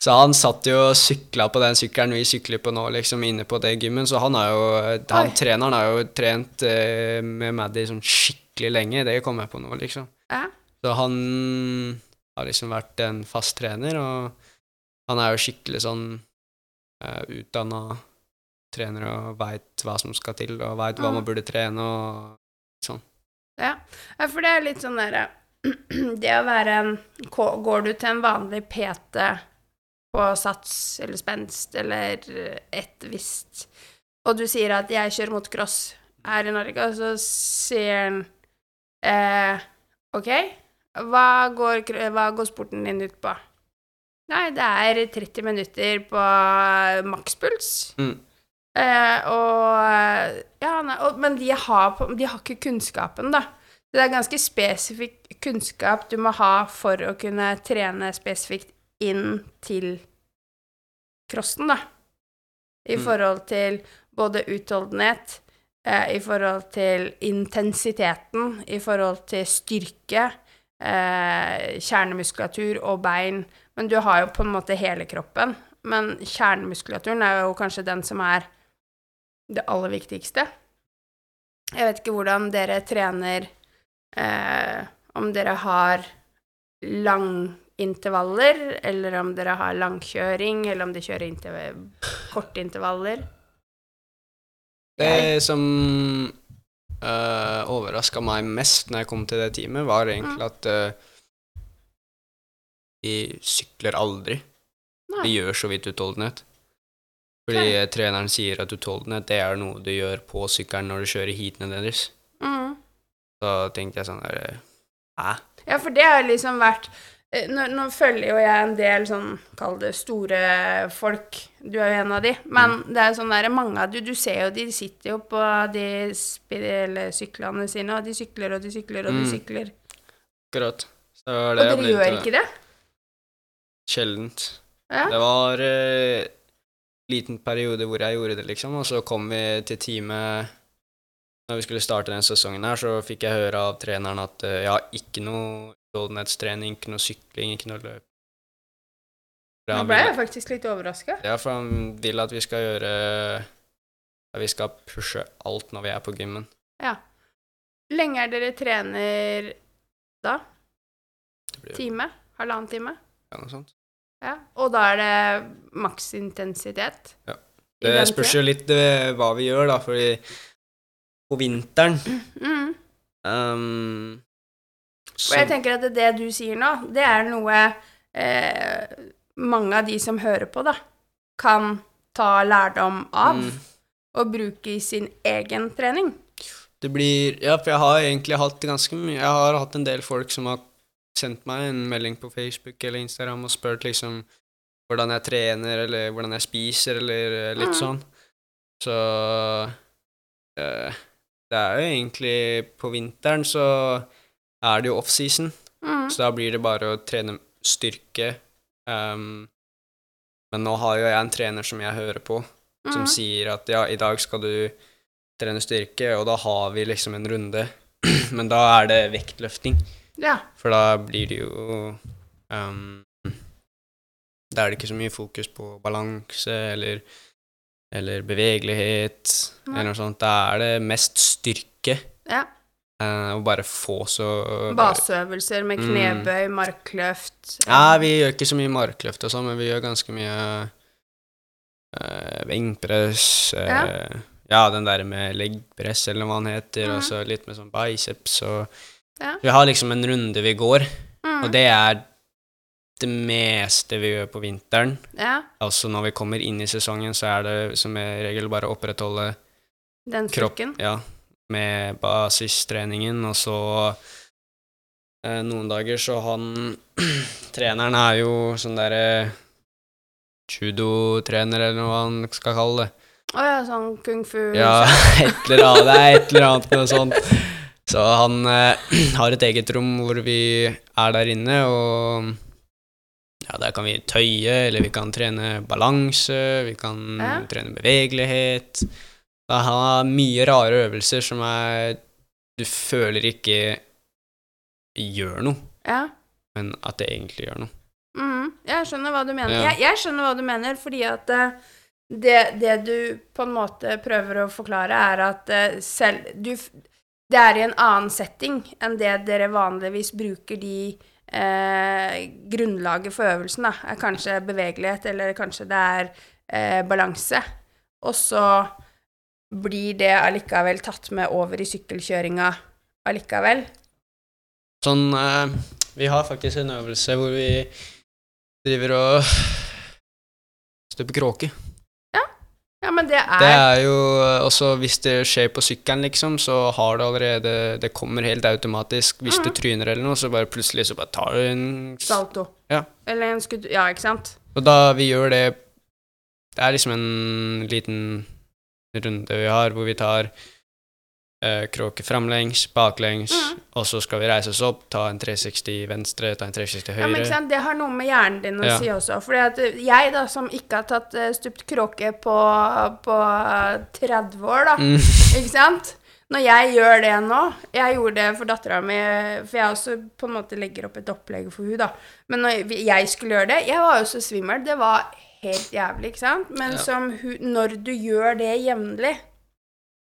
Så han satt jo og sykla på den sykkelen vi sykler på nå, liksom inne på det gymmen. Så han har jo Han Oi. treneren har jo trent eh, med Maddy sånn skikkelig lenge. Det kom jeg på nå, liksom. Ja. Så han har liksom vært en fast trener, og han er jo skikkelig sånn uh, utdanna trener og veit hva som skal til, og veit hva Mm. man burde trene og sånn. Ja. ja, for det er litt sånn derre Det å være en Går du til en vanlig PT på sats eller spenst eller et visst Og du sier at 'jeg kjører motocross her i Norge', og så sier han eh, 'OK, hva går, hva går sporten din ut på?' Nei, det er 30 minutter på makspuls. Mm. Eh, og Ja, nei, og, men de har, de har ikke kunnskapen, da. Det er ganske spesifikk kunnskap du må ha for å kunne trene spesifikt inn til crossen, da. I Mm. forhold til både utholdenhet, eh, i forhold til intensiteten, i forhold til styrke, eh, kjernemuskulatur og bein. Men du har jo på en måte hele kroppen. Men kjernemuskulaturen er jo kanskje den som er det aller viktigste. Jeg vet ikke hvordan dere trener eh, Om dere har langintervaller, eller om dere har langkjøring, eller om de kjører interv korte intervaller. Det som uh, overraska meg mest når jeg kom til det teamet, var egentlig at uh, de sykler aldri. Nei. De gjør så vidt utholdenhet. Fordi eh, treneren sier at utholdenhet det er noe du gjør på sykkelen når du kjører heatene deres. Mm. Så tenkte jeg sånn der eh, Hæ? Ja, for det har liksom vært eh, nå, nå følger jo jeg en del sånn, kall det store folk. Du er jo en av de. Men det er sånn der, mange av de, du ser jo de sitter jo på de syklene sine, og de sykler og de sykler og de Mm. sykler. Akkurat. Så Og dere gjør eh, ikke det? Sjeldent. Ja. Det var en liten periode hvor jeg gjorde det, liksom, og så kom vi til teamet Når vi skulle starte den sesongen her, så fikk jeg høre av treneren at uh, jeg har ikke noe utholdenhetstrening, ikke noe sykling, ikke noe løp. Nå ble jeg faktisk litt overraska. Ja, for han vil at vi skal gjøre At vi skal pushe alt når vi er på gymmen. Ja. Lenge er dere trener da? Det Time? Halvannen time? noe sånt. Ja. Og da er det maksintensitet? Ja. Det spørs jo litt hva vi gjør, da, fordi på vinteren Mm. um, Og jeg tenker at det du sier nå, det er noe eh, mange av de som hører på, da, kan ta lærdom av Mm. og bruke i sin egen trening. Det blir Ja, for jeg har egentlig hatt ganske mye Jeg har hatt en del folk som har sendt meg en melding på Facebook eller Instagram og spurt liksom hvordan jeg trener, eller hvordan jeg spiser, eller eh, litt Mm. sånn. Så eh, Det er jo egentlig På vinteren så er det jo offseason, Mm. så da blir det bare å trene styrke. Um, men nå har jo jeg en trener som jeg hører på, som Mm. sier at ja, i dag skal du trene styrke, og da har vi liksom en runde. Men da er det vektløfting, Ja. for da blir det jo um, Da er det ikke så mye fokus på balanse eller, eller bevegelighet Nei. eller noe sånt. Da er det mest styrke. Ja. Eh, og bare få så Baseøvelser med Mm. knebøy, markløft. Ja, vi gjør ikke så mye markløft og sånn, men vi gjør ganske mye uh, benkpress eh, Ja. ja. den der med leggpress, eller hva den heter, mm. og så litt med sånn biceps og Ja. Vi har liksom en runde vi går, Mm. og det er det meste vi gjør på vinteren. Ja, Altså når vi kommer inn i sesongen, så er det som regel bare å opprettholde den kropp ja, med basistreningen, og så eh, noen dager så han Treneren er jo sånn derre judotrener, eller hva han skal kalle det. Å ja, sånn kung fu. Ja, et eller annet, det er et eller annet noe sånt. Så han eh, har et eget rom hvor vi er der inne, og ja, der kan vi tøye, eller vi kan trene balanse, vi kan Ja. trene bevegelighet. Han har mye rare øvelser som er Du føler ikke gjør noe, Ja. men at det egentlig gjør noe. Mm, jeg skjønner hva du mener. Ja. Jeg, jeg skjønner hva du mener, fordi at eh, det, det du på en måte prøver å forklare, er at eh, selv du Det er i en annen setting enn det dere vanligvis bruker de eh, Grunnlaget for øvelsen, da, er kanskje bevegelighet, eller kanskje det er eh, balanse. Og så blir det allikevel tatt med over i sykkelkjøringa allikevel. Sånn eh, Vi har faktisk en øvelse hvor vi driver og stuper kråke. Ja, men det er, Det er jo også hvis det skjer på sykkelen, liksom, så har det allerede Det kommer helt automatisk. Hvis du Mhm. tryner eller noe, så bare plutselig så bare tar du en salto. Ja. Eller en skudd... Ja, ikke sant? Og da vi gjør det Det er liksom en liten runde vi har hvor vi tar eh, kråke framlengs, baklengs, mm. og så skal vi reise oss opp, ta en 360 venstre, ta en 360 Ja, men ikke høyre. sant? Det har noe med hjernen din å Ja. si også. At eh, jeg, da, som ikke har tatt eh, stupt kråke på, på eh, 30 år, da, Mm. ikke sant? Når jeg gjør det nå Jeg gjorde det for dattera mi, for jeg også på en måte legger opp et opplegg for hun da. Men når jeg skulle gjøre det Jeg var jo så svimmel. Det var helt jævlig, ikke sant? Men Ja. som når du gjør det jevnlig,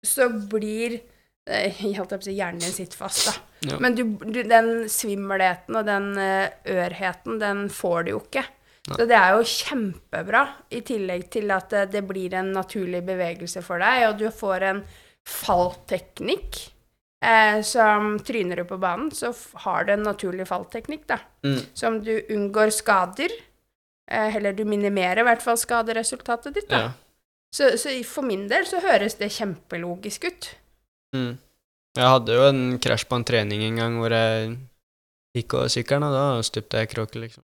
så blir eh, Jeg holdt på å si hjernen din sitter fast, da. Ja. Men du, du, den svimmelheten og den eh, ørheten, den får du jo ikke. Nei. Så det er jo kjempebra, i tillegg til at eh, det blir en naturlig bevegelse for deg, og du får en fallteknikk. Eh, som tryner du på banen, så har du en naturlig fallteknikk, da. Mm. Som du unngår skader. Eh, eller du minimerer i hvert fall skaderesultatet ditt, da. Ja. Så, så for min del så høres det kjempelogisk ut. Mm. Jeg hadde jo en krasj på en trening en gang hvor jeg gikk over sykkelen, og da stupte jeg kråke, liksom.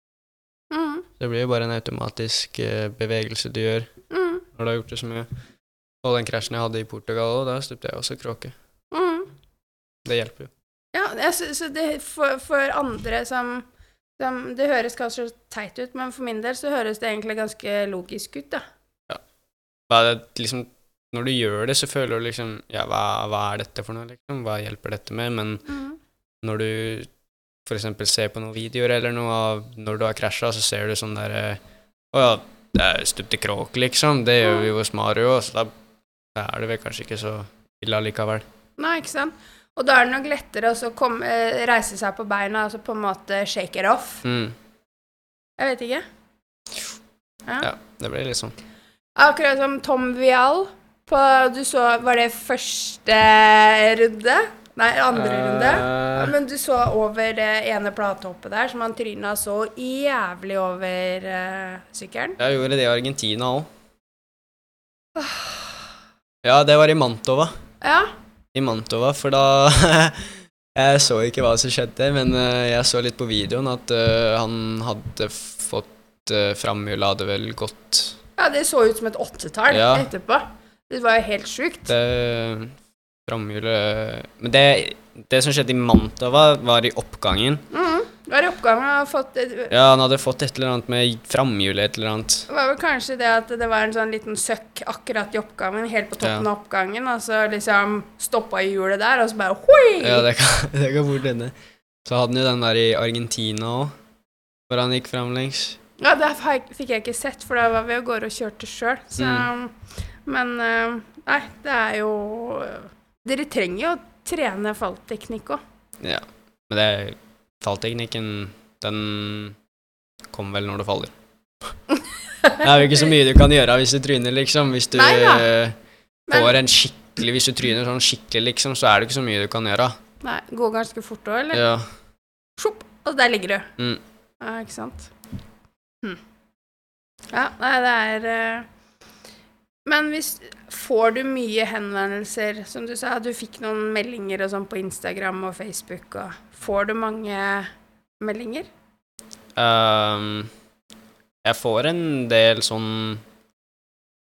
Mm, Det blir jo bare en automatisk eh, bevegelse du gjør mm, når du har gjort det så mye. Og den krasjen jeg hadde i Portugal, og da stupte jeg også kråke. mm. Det hjelper jo. Ja, jeg sy- så det for, for andre som Det høres kanskje teit ut, men for min del så høres det egentlig ganske logisk ut, da. Bare liksom Når du gjør det, så føler du liksom Ja, hva, hva er dette for noe, liksom? Hva hjelper dette med? Men Mm. når du for eksempel ser på noen videoer eller noe av når du har krasja, så ser du sånn derre Å ja, det er stupte kråk, liksom. Det gjør vi hos Mario, så da er det vel kanskje ikke så ille allikevel. Nei, ikke sant? Og da er det nok lettere å komme, eh, reise seg på beina og så på en måte shake it off. Mm. Jeg vet ikke. Ja. Ja, det blir litt sånn. Akkurat som Tom Vial på Du så Var det første runde? Nei, andre runde? Eh, Men du så over det ene platehoppet der, som han tryna så jævlig over uh, sykkelen? Jeg gjorde det i Argentina òg. Ja, det var i Mantova. Ja. I Mantova, for da Jeg så ikke hva som skjedde, men eh, jeg så litt på videoen at eh, han hadde fått uh, Framhjulet hadde vel gått ja, det så ut som et åttetall Ja. etterpå. Det var jo helt sjukt. Framhjulet Men det, det som skjedde i Mantova, var i oppgangen. Mhm. Det er oppgaven? Han fått et, Ja, han hadde fått et eller annet med framhjulet, et eller annet. Det var vel kanskje det at det var en sånn liten søkk akkurat i oppgangen, helt på toppen Ja. av oppgangen, og så liksom stoppa hjulet der, og så bare hoi! Ja, det kan, det kan fort hende. Så hadde han jo den der i Argentina òg, hvor han gikk framlengs. Ja, det fikk jeg ikke sett, for da var vi av gårde og kjørte sjøl. Så Mm. Men eh, Nei, det er jo Dere trenger jo å trene fallteknikk òg. Ja. Men det fallteknikken, den kommer vel når du faller. det er jo ikke så mye du kan gjøre hvis du tryner, liksom. Hvis du Nei ja. Men- får en skikkelig Hvis du tryner sånn skikkelig, liksom, så er det ikke så mye du kan gjøre. Nei, går ganske fort òg, eller? Ja. Sjopp, og der ligger du. Mm. Ja, ikke sant. Hm. Ja, nei, det er uh... Men hvis Får du mye henvendelser? Som du sa, du fikk noen meldinger og sånn på Instagram og Facebook og Får du mange meldinger? Um, jeg får en del sånn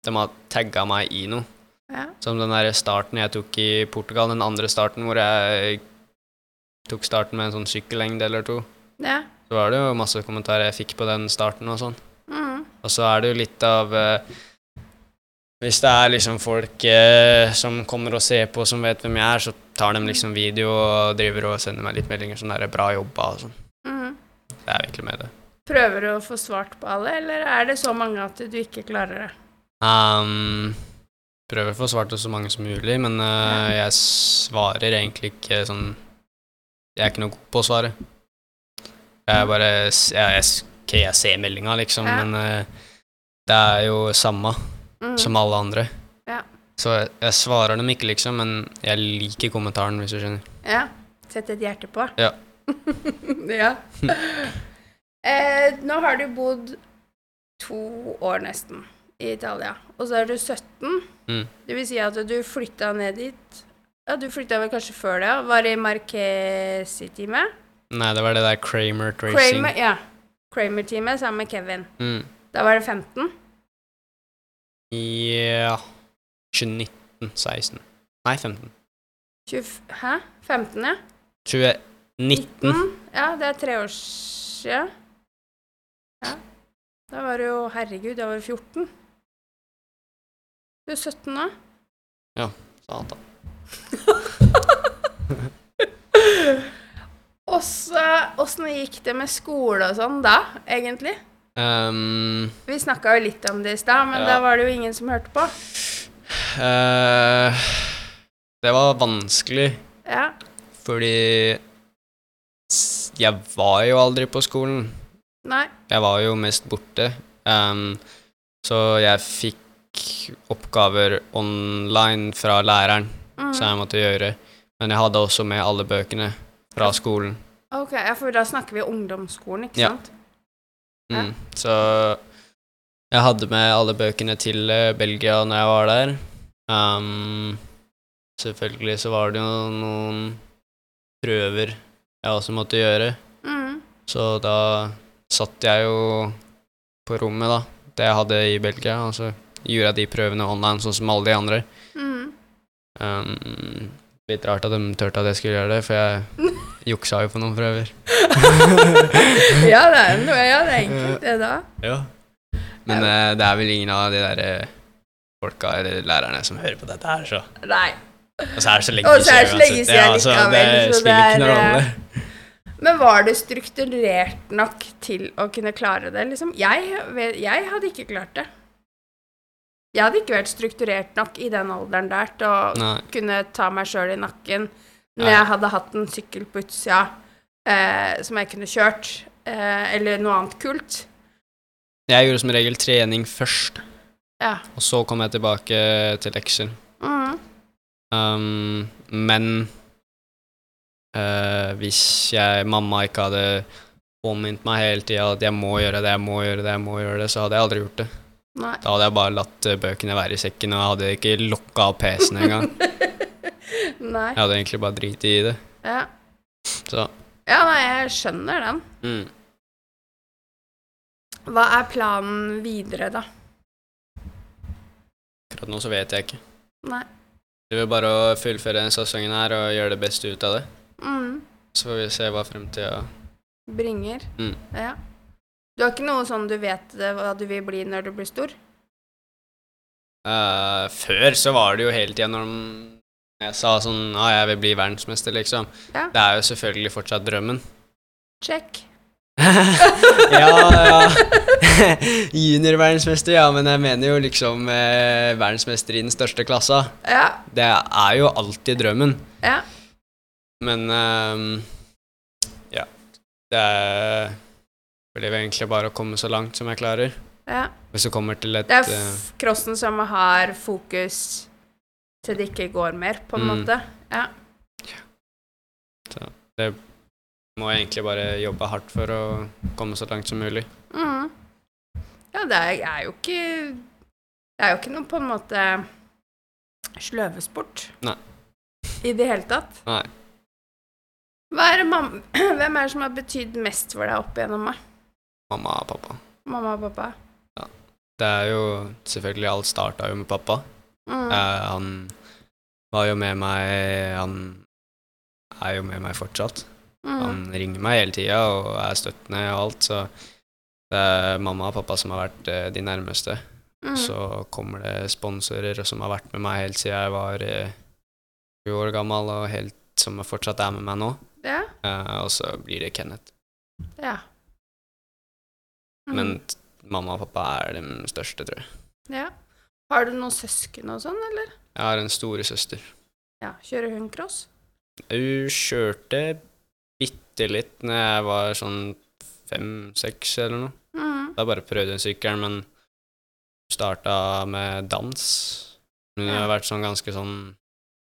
De har tagga meg i noe. Ja. Som den der starten jeg tok i Portugal, den andre starten hvor jeg tok starten med en sånn sykkellengde eller to. Ja. Så var det jo masse kommentarer jeg fikk på den starten og sånn. Mm. Og så er det jo litt av uh, Hvis det er liksom folk uh, som kommer og ser på, som vet hvem jeg er, så tar dem liksom video og driver og sender meg litt meldinger sånn der 'bra jobba' og sånn. Mm. Det er virkelig egentlig med det. Prøver du å få svart på alle, eller er det så mange at du ikke klarer det? Um, prøver å få svart på så mange som mulig, men uh, jeg svarer egentlig ikke sånn Jeg er ikke noe god på å svare. Jeg bare jeg, jeg, jeg ser meldinga, liksom, Ja. men uh, det er jo samme Mm. som alle andre. Ja. Så jeg, jeg svarer dem ikke, liksom, men jeg liker kommentaren, hvis du skjønner. Ja. Sett et hjerte på. Ja. ja. eh, nå har du bodd to år nesten i Italia, og så er du 17. Mm. Det vil si at du flytta ned dit Ja, du flytta vel kanskje før det? ja. Var i Marquesi-teamet? Nei, det var det der Kramer Tracing. Kramer, ja. Kramer-teamet sammen med Kevin. Mm. Da var det 15? Ja 2019, 16 Nei, 15. 20, hæ? 15, ja? 2019. Ja, det er tre år siden. Ja. Da var det jo Herregud, da var det 14. Du er 17 nå? Satan. Åssen gikk det med skole og sånn da, egentlig? Um, Vi snakka jo litt om det i stad, men Ja. da var det jo ingen som hørte på. Eh, det var vanskelig, Ja. fordi jeg var jo aldri på skolen. Nei. Jeg var jo mest borte. Um, så jeg fikk oppgaver online fra læreren Mm. som jeg måtte gjøre. Men jeg hadde også med alle bøkene fra skolen. Ok, ja, for da snakker vi ungdomsskolen, ikke Ja. sant? Ja. Mm. Så jeg hadde med alle bøkene til eh, Belgia når jeg var der. Um, selvfølgelig så var det jo noen prøver jeg også måtte gjøre. Mm. Så da satt jeg jo på rommet, da, det jeg hadde i Belgia, og så gjorde jeg de prøvene online, sånn som alle de andre. Mm. Um, litt rart at de turte at jeg skulle gjøre det, for jeg juksa jo på noen prøver. ja, det er noe, ja, det er enkelt, det da. Ja. Men eh, det er vel ingen av de der eh, folka eller lærerne som hører på dette her, så Nei. Og så er det så lenge så er det så lenge siden Ja, så det spiller ikke noen rolle. Men var det strukturert nok til å kunne klare det, liksom? Jeg, jeg hadde ikke klart det. Jeg hadde ikke vært strukturert nok i den alderen der til å Nei. kunne ta meg sjøl i nakken når Nei. jeg hadde hatt en sykkel på utsida eh, som jeg kunne kjørt, eh, eller noe annet kult. Jeg gjorde som regel trening først, Ja. og så kom jeg tilbake til lekser. Mm. Um, men uh, hvis jeg, mamma ikke hadde påminnet meg hele tida at jeg må gjøre det, jeg må gjøre det, jeg må gjøre det, så hadde jeg aldri gjort det. Nei. Da hadde jeg bare latt eh, bøkene være i sekken, og jeg hadde ikke lokka av PC-en engang. Nei. Jeg hadde egentlig bare driti i det. Ja. Så ja, nei, jeg skjønner den. mm. Hva er planen videre, da? Akkurat nå så vet jeg ikke. Nei. Det er bare å fullføre denne sesongen her og gjøre det beste ut av det. Mm. Så får vi se hva fremtida Bringer. Mm. Ja. Du har ikke noe sånn du vet eh, hva du vil bli når du blir stor? Uh, Før så var det jo hele tida når jeg sa sånn Ja, jeg vil bli verdensmester, liksom. Ja. Det er jo selvfølgelig fortsatt drømmen. Check. Ja, ja. Juniorverdensmester, ja, men jeg mener jo liksom eh, verdensmester i den største klassa. Ja. Det er jo alltid drømmen. Ja. Men ehm, ja. Det er blir egentlig bare å komme så langt som jeg klarer. Ja. Hvis du kommer til et Det er eh, crossen som har fokus til det ikke går mer, på en Mm. måte. Ja. Må egentlig bare jobbe hardt for å komme så langt som mulig. Mm. Ja, det er, jo ikke Det er jo ikke noe på en måte sløvesport. Nei. I det hele tatt. Nei. Er mamma, Hvem er det som har betydd mest for deg opp igjennom? meg? Mamma og pappa. Mamma og pappa? Ja. Det er jo selvfølgelig Alt starta jo med pappa. Mm. Eh, han var jo med meg Han er jo med meg fortsatt. Mm. Han ringer meg hele tida og er støttende og alt, så det er mamma og pappa som har vært eh, de nærmeste. Mm. Så kommer det sponsorer som har vært med meg helt siden jeg var sju 20 år gammel, og helt, som fortsatt er med meg nå. Ja. Uh, og så blir det Kenneth. ja. Mm. Men mamma og pappa er de største, tror jeg. Ja. Har du noen søsken og sånn, eller? Jeg har en storesøster. Ja. Kjører hun cross? Hun kjørte bitte litt når jeg var sånn fem-seks eller noe. Mm. Da bare prøvde hun sykkelen, men starta med dans. Hun jeg har vært sånn ganske sånn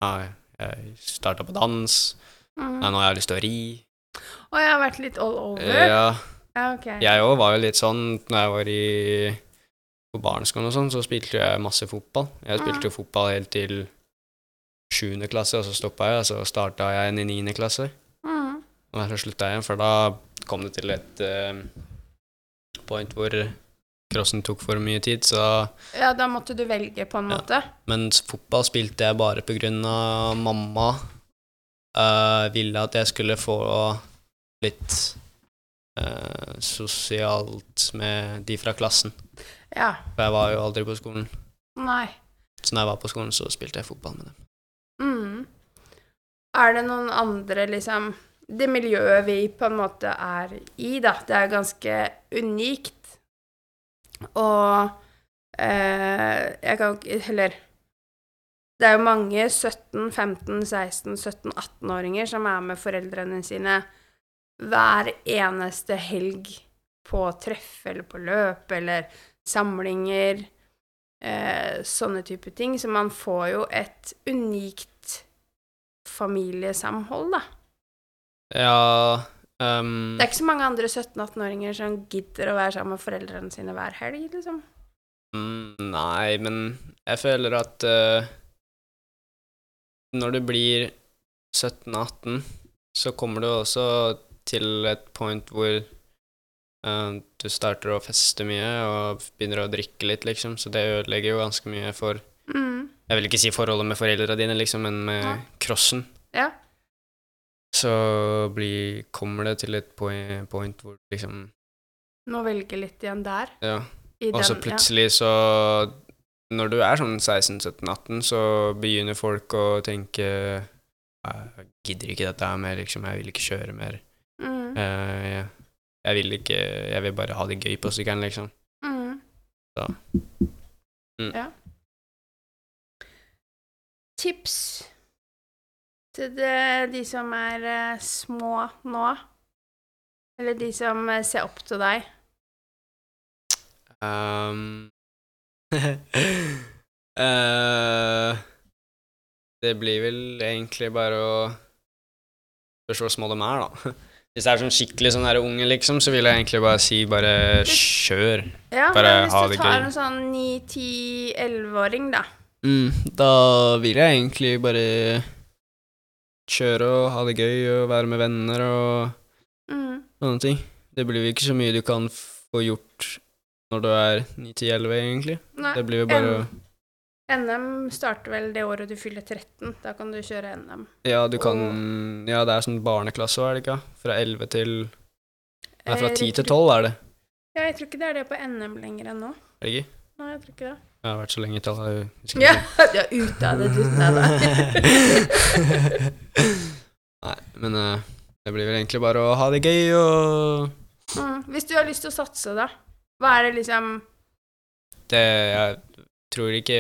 Ja, jeg starta på dans. Mm. Nei, nå har jeg lyst til å ri. Og jeg har vært litt all over. Ja, Ja, okay. jeg òg var jo litt sånn når jeg var i på barneskolen og sånn, så spilte jeg masse fotball. Jeg spilte jo fotball helt til sjuende klasse, og så stoppa jeg, og så starta jeg i niende klasse. Og så slutta jeg igjen, for da kom det til et uh, point hvor crossen tok for mye tid, så Ja, da måtte du velge, på en Ja. måte. Mens fotball spilte jeg bare på grunn av mamma uh, ville at jeg skulle få litt uh, sosialt med de fra klassen. Ja. For jeg var jo aldri på skolen. Nei. Så når jeg var på skolen, så spilte jeg fotball med dem. Mm. Er det noen andre, liksom Det miljøet vi på en måte er i, da, det er ganske unikt. Og eh, jeg kan Eller Det er jo mange 17-, 15-, 16-, 17-, 18-åringer som er med foreldrene sine hver eneste helg på treff eller på løp eller samlinger. Eh, sånne type ting. Så man får jo et unikt familiesamhold, da. Ja um, Det er ikke så mange andre 17-18-åringer som gidder å være sammen med foreldrene sine hver helg, liksom. Mm, nei, men jeg føler at uh, når du blir 17-18, så kommer du også til et point hvor uh, du starter å feste mye og begynner å drikke litt, liksom, så det ødelegger jo ganske mye for Mm. Jeg vil ikke si forholdet med foreldra dine, liksom, men med Ja. crossen. Ja. Så blir, kommer det til et point, point hvor liksom Må velge litt igjen der. Ja. Og så plutselig plutselig så Når du er sånn 16-17-18, så begynner folk å tenke Jeg gidder ikke dette her mer, liksom. Jeg vil ikke kjøre mer. Mm. Uh, jeg, jeg vil ikke Jeg vil bare ha det gøy på sykkelen, liksom. Mm. Så. Mm. Ja. Tips til det, de som er eh, små nå? Eller de som eh, ser opp til deg? Um, uh, det blir vel egentlig bare å Spørs hvor små de er, da. Hvis det er sånn skikkelig sånn her unge, liksom, så vil jeg egentlig bare si bare kjør. Ja, Bare men gøy. hvis du tar en sånn 9-10-11-åring, da. Mm, da vil jeg egentlig bare kjøre og ha det gøy og være med venner og Mm. sånne ting. Det blir jo ikke så mye du kan få gjort når du er 9-10-11, egentlig. Nei, Det blir jo bare N- NM starter vel det året du fyller 13. Da kan du kjøre NM. Ja, du kan Ja, det er sånn barneklasse òg, er det ikke? Fra 11 til Nei, fra Eh, 10 til riktig. 12 er det. Ja, jeg tror ikke det er det på NM lenger enn nå. Er det ikke? Nei, jeg tror ikke det. Jeg har vært så lenge i tallet, Ja, du er ute av det, du. Nei men eh, det blir vel egentlig bare å ha det gøy og Mm. Hvis du har lyst til å satse, da? Hva er det liksom det Jeg tror ikke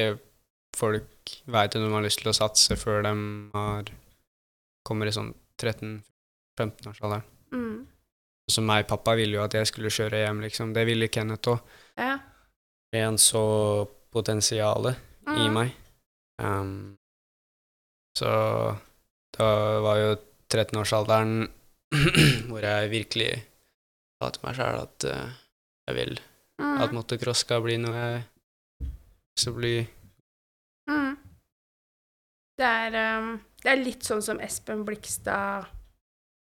folk veit om de har lyst til å satse før de har kommer i sånn 13-15-årsalderen. Mm. Så meg pappa ville jo at jeg skulle kjøre hjem, liksom. Det ville Kenneth òg. Ja. En så potensialet i Mm. meg. Um, så da var jo 13-årsalderen hvor jeg virkelig sa til meg sjæl at uh, jeg vil Mm. at motocross skal bli noe jeg skal bli Mm. Det er, um, det er litt sånn som Espen Blikstad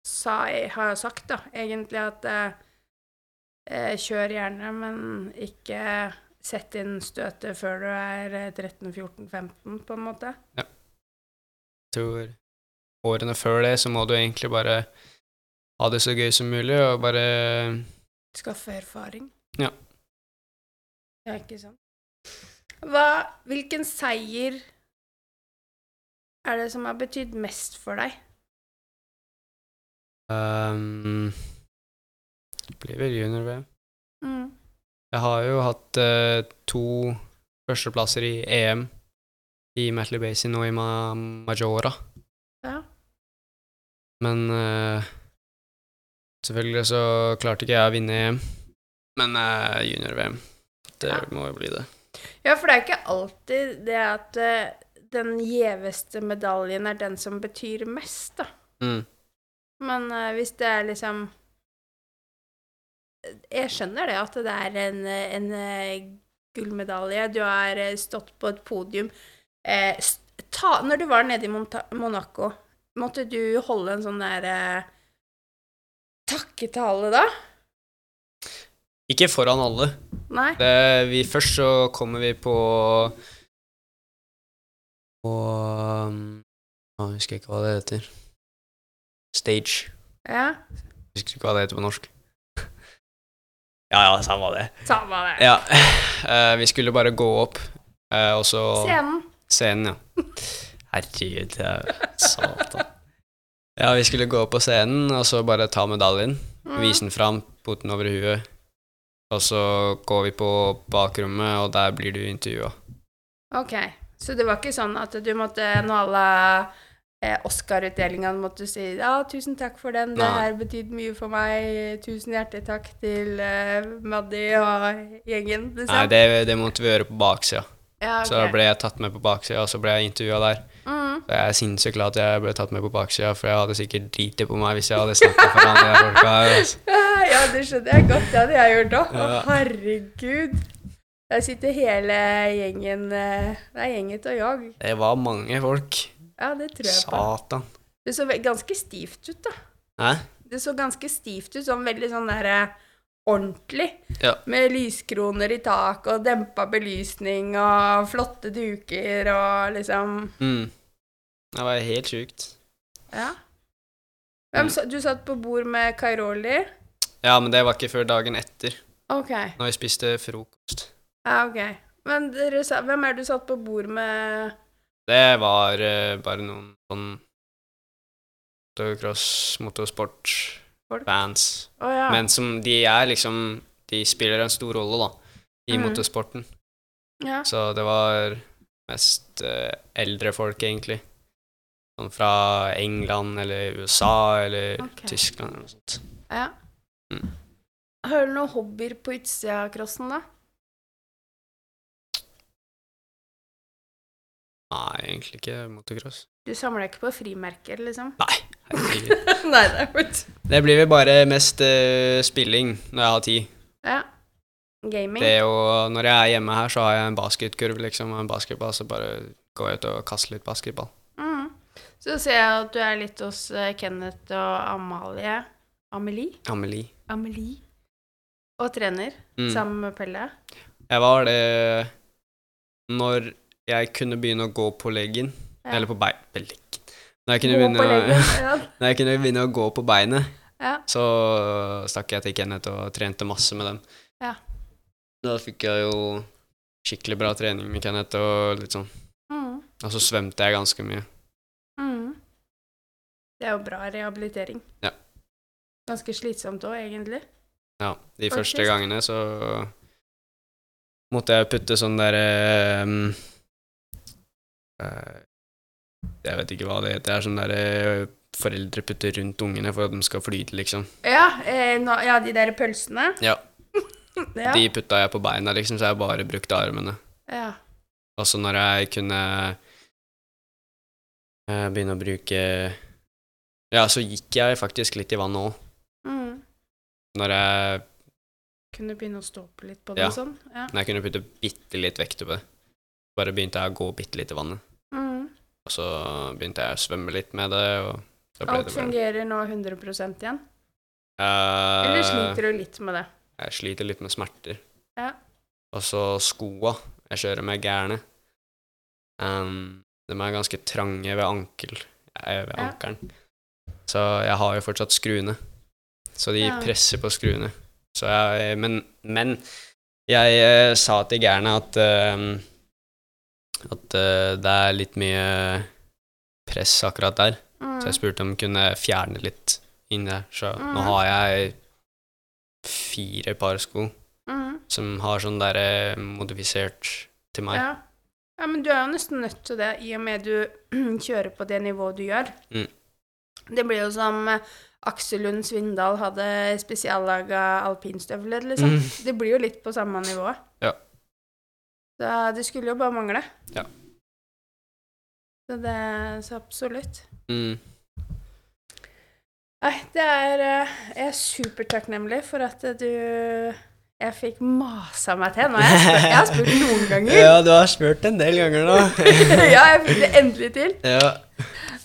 sa, har sagt, da, egentlig, at eh, kjør gjerne, men ikke sett inn støtet før du er eh, 13-14-15, på en måte. Ja. tror årene før det, så må du egentlig bare ha det så gøy som mulig, og bare Skaffe erfaring. Ja. Ja, ikke sant. Hva, hvilken seier er det som har betydd mest for deg? um, Det blir vel junior-VM. Mm. Jeg har jo hatt eh, to førsteplasser i EM i Metley Basin og i Ma Majora, Ja. men eh, selvfølgelig så klarte ikke jeg å vinne EM. Men eh, junior-VM, det Ja. må jo bli det. Ja, for det er ikke alltid det at eh, den gjeveste medaljen er den som betyr mest, da. Mm. Men eh, hvis det er liksom Jeg skjønner det at det er en, en eh, gullmedalje. Du har eh, stått på et podium. Eh, ta, når du var nede i Monaco, måtte du holde en sånn der eh, takketale da? Ikke foran alle. Nei? Det, vi, først så kommer vi på På um, Jeg husker ikke hva det heter. Stage. Ja. Jeg husker ikke hva det heter på norsk. Ja, ja, samme det. Samme det. Ja. Uh, vi skulle bare gå opp, uh, og så Scenen. Scenen, ja. Herregud, er satan. Ja, vi skulle gå opp på scenen, og så bare ta medaljen, Mm. vise den fram, putte den over huet, og så går vi på bakrommet, og der blir du intervjua. Ok, så det var ikke sånn at du måtte, når alle eh, Oscar-utdelingene måtte du si ja, tusen takk for den, det her betydde mye for meg, tusen hjertelig takk til eh, Maddy og gjengen, liksom. Nei, det, det måtte vi gjøre på baksida. ja, okay. Så ble jeg tatt med på baksida, og så ble jeg intervjua der. mm. Så jeg er sinnssykt glad at jeg ble tatt med på baksida, for jeg hadde sikkert driti på meg hvis jeg hadde snakka for andre folka. Altså. Ja, det skjønner jeg godt, det hadde jeg gjort òg. Ja. herregud. Der sitter hele gjengen eh, Det er gjengen til jag. Det var mange folk. Ja, det tror jeg på. Satan. Det så ganske stivt ut, da. Hæ? Det så ganske stivt ut, sånn veldig sånn derre ordentlig. Ja. Med lyskroner i tak og dempa belysning og flotte duker og liksom Mm. Det var helt sjukt. Ja. Hvem, Mm. du satt på bord med Kairoli? Ja, men det var ikke før dagen etter, Ok. når vi spiste frokost. Ja, ok. Men dere hvem er det du satt på bord med? Det var eh, bare noen sånn motocross, motorsport, fans. Å ja. Men som de er liksom De spiller en stor rolle, da, i mm. motorsporten. ja. Så det var mest uh, eldre folk, egentlig. Sånn fra England eller USA eller okay. Tyskland eller noe sånt. ja. Mm. Har du noen hobbyer på utsida av crossen, da? Nei, egentlig ikke motocross. Du samler ikke på frimerker, liksom? Nei. Nei, det er fort. Det blir vel bare mest uh, spilling når jeg har tid. Ja. Gaming? Det og når jeg er hjemme her, så har jeg en basketkurv, liksom, og en basketball, så bare går jeg ut og kaster litt basketball. Mm. Så ser jeg at du er litt hos eh, Kenneth og Amalie. Amelie? Amelie. Amelie. Og trener, Mm. sammen med Pelle. Jeg var det når jeg kunne begynne å gå på leggen, Ja. eller på bein... Leggen. Når jeg, kunne begynne på leggen. Ja. når jeg kunne begynne å gå på beinet, ja. så stakk jeg til Kenneth og trente masse med dem. Ja. Da fikk jeg jo skikkelig bra trening med Kenneth, og litt sånn. Mm. Og så svømte jeg ganske mye. Mm. Det er jo bra rehabilitering. Ja. Ganske slitsomt òg, egentlig. Ja, de Faktisk. første gangene så måtte jeg putte sånn derre Jeg vet ikke hva det heter. Det er sånn derre foreldre putter rundt ungene for at de skal flyte, liksom. Ja, eh, no, ja de der pølsene. Ja. Ja. De putta jeg på beina, liksom, så jeg bare brukte armene. ja. Og så når jeg kunne eh, begynne å bruke Ja, så gikk jeg faktisk litt i vannet òg. Mm. Når jeg, Kunne begynne å stå på litt på det Ja. og sånn. Ja. når jeg kunne putte bitte litt vekt på det. Bare begynte jeg å gå bitte litt i vannet. Og så begynte jeg å svømme litt med det, og Alt det fungerer nå 100 igjen? Uh, Eller sliter du litt med det? Jeg sliter litt med smerter. Ja. Og så skoa. Jeg kjører med gærne. Um, de er ganske trange ved ankel, eh, ved Ja. ankelen. Så jeg har jo fortsatt skruene. Så de Ja. presser på skruene. Så jeg, men, men jeg eh, sa til gærne at eh, at uh, det er litt mye press akkurat der. Mm. Så jeg spurte om de kunne fjerne litt inn der. Så nå Mm. har jeg fire par sko Mm. som har sånn derre modifisert til meg. Ja. ja, men du er jo nesten nødt til det i og med du kjører på det nivået du gjør. Mm. Det blir jo som eh, Aksel Lund Svindal hadde spesiallaga alpinstøvler, liksom. Mm. Det blir jo litt på samme nivå. Så det skulle jo bare mangle. Ja. Så det Så absolutt. Mm. Nei, det er eh, Jeg er supertakknemlig for at du Jeg fikk masa meg til. Nå har jeg spurt, jeg har spurt noen ganger. Ja, du har spurt en del ganger nå. ja, jeg fikk det endelig til. ja.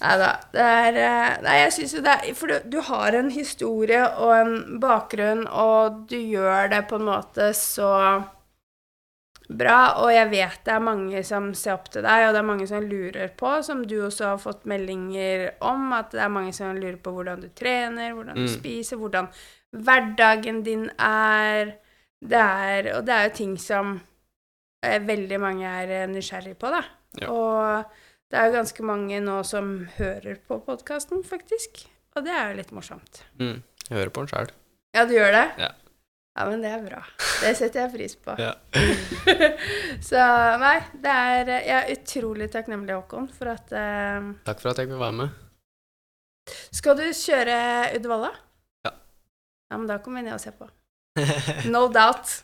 Nei da. Det er eh, Nei, jeg syns jo det er For du, du har en historie og en bakgrunn, og du gjør det på en måte så bra. Og jeg vet det er mange som ser opp til deg, og det er mange som lurer på, som du også har fått meldinger om, at det er mange som lurer på hvordan du trener, hvordan du Mm. spiser, hvordan hverdagen din er. Det er Og det er jo ting som eh, veldig mange er eh, nysgjerrig på, da. Ja. Og det er jo ganske mange nå som hører på podkasten, faktisk. Og det er jo litt morsomt. Mm. Jeg hører på den sjæl. Ja, du gjør det? Ja. Ja, men det er bra. Det setter jeg pris på. Ja. Så nei, det er Jeg er utrolig takknemlig, Håkon, for at uh, Takk for at jeg fikk være med. Skal du kjøre Uddevalla? Ja. Ja, men da kommer vi ned og ser på. No doubt.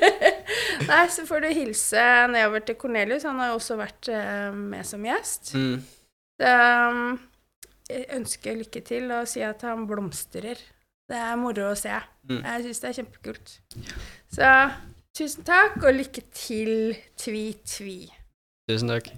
Nei, så får du hilse nedover til Cornelius. Han har jo også vært uh, med som gjest. mm. Så, um, jeg ønsker lykke til og si at han blomstrer. Det er moro å se. Mm. Jeg syns det er kjempekult. Så tusen takk, og lykke til, Tvi Tvi. Tusen takk.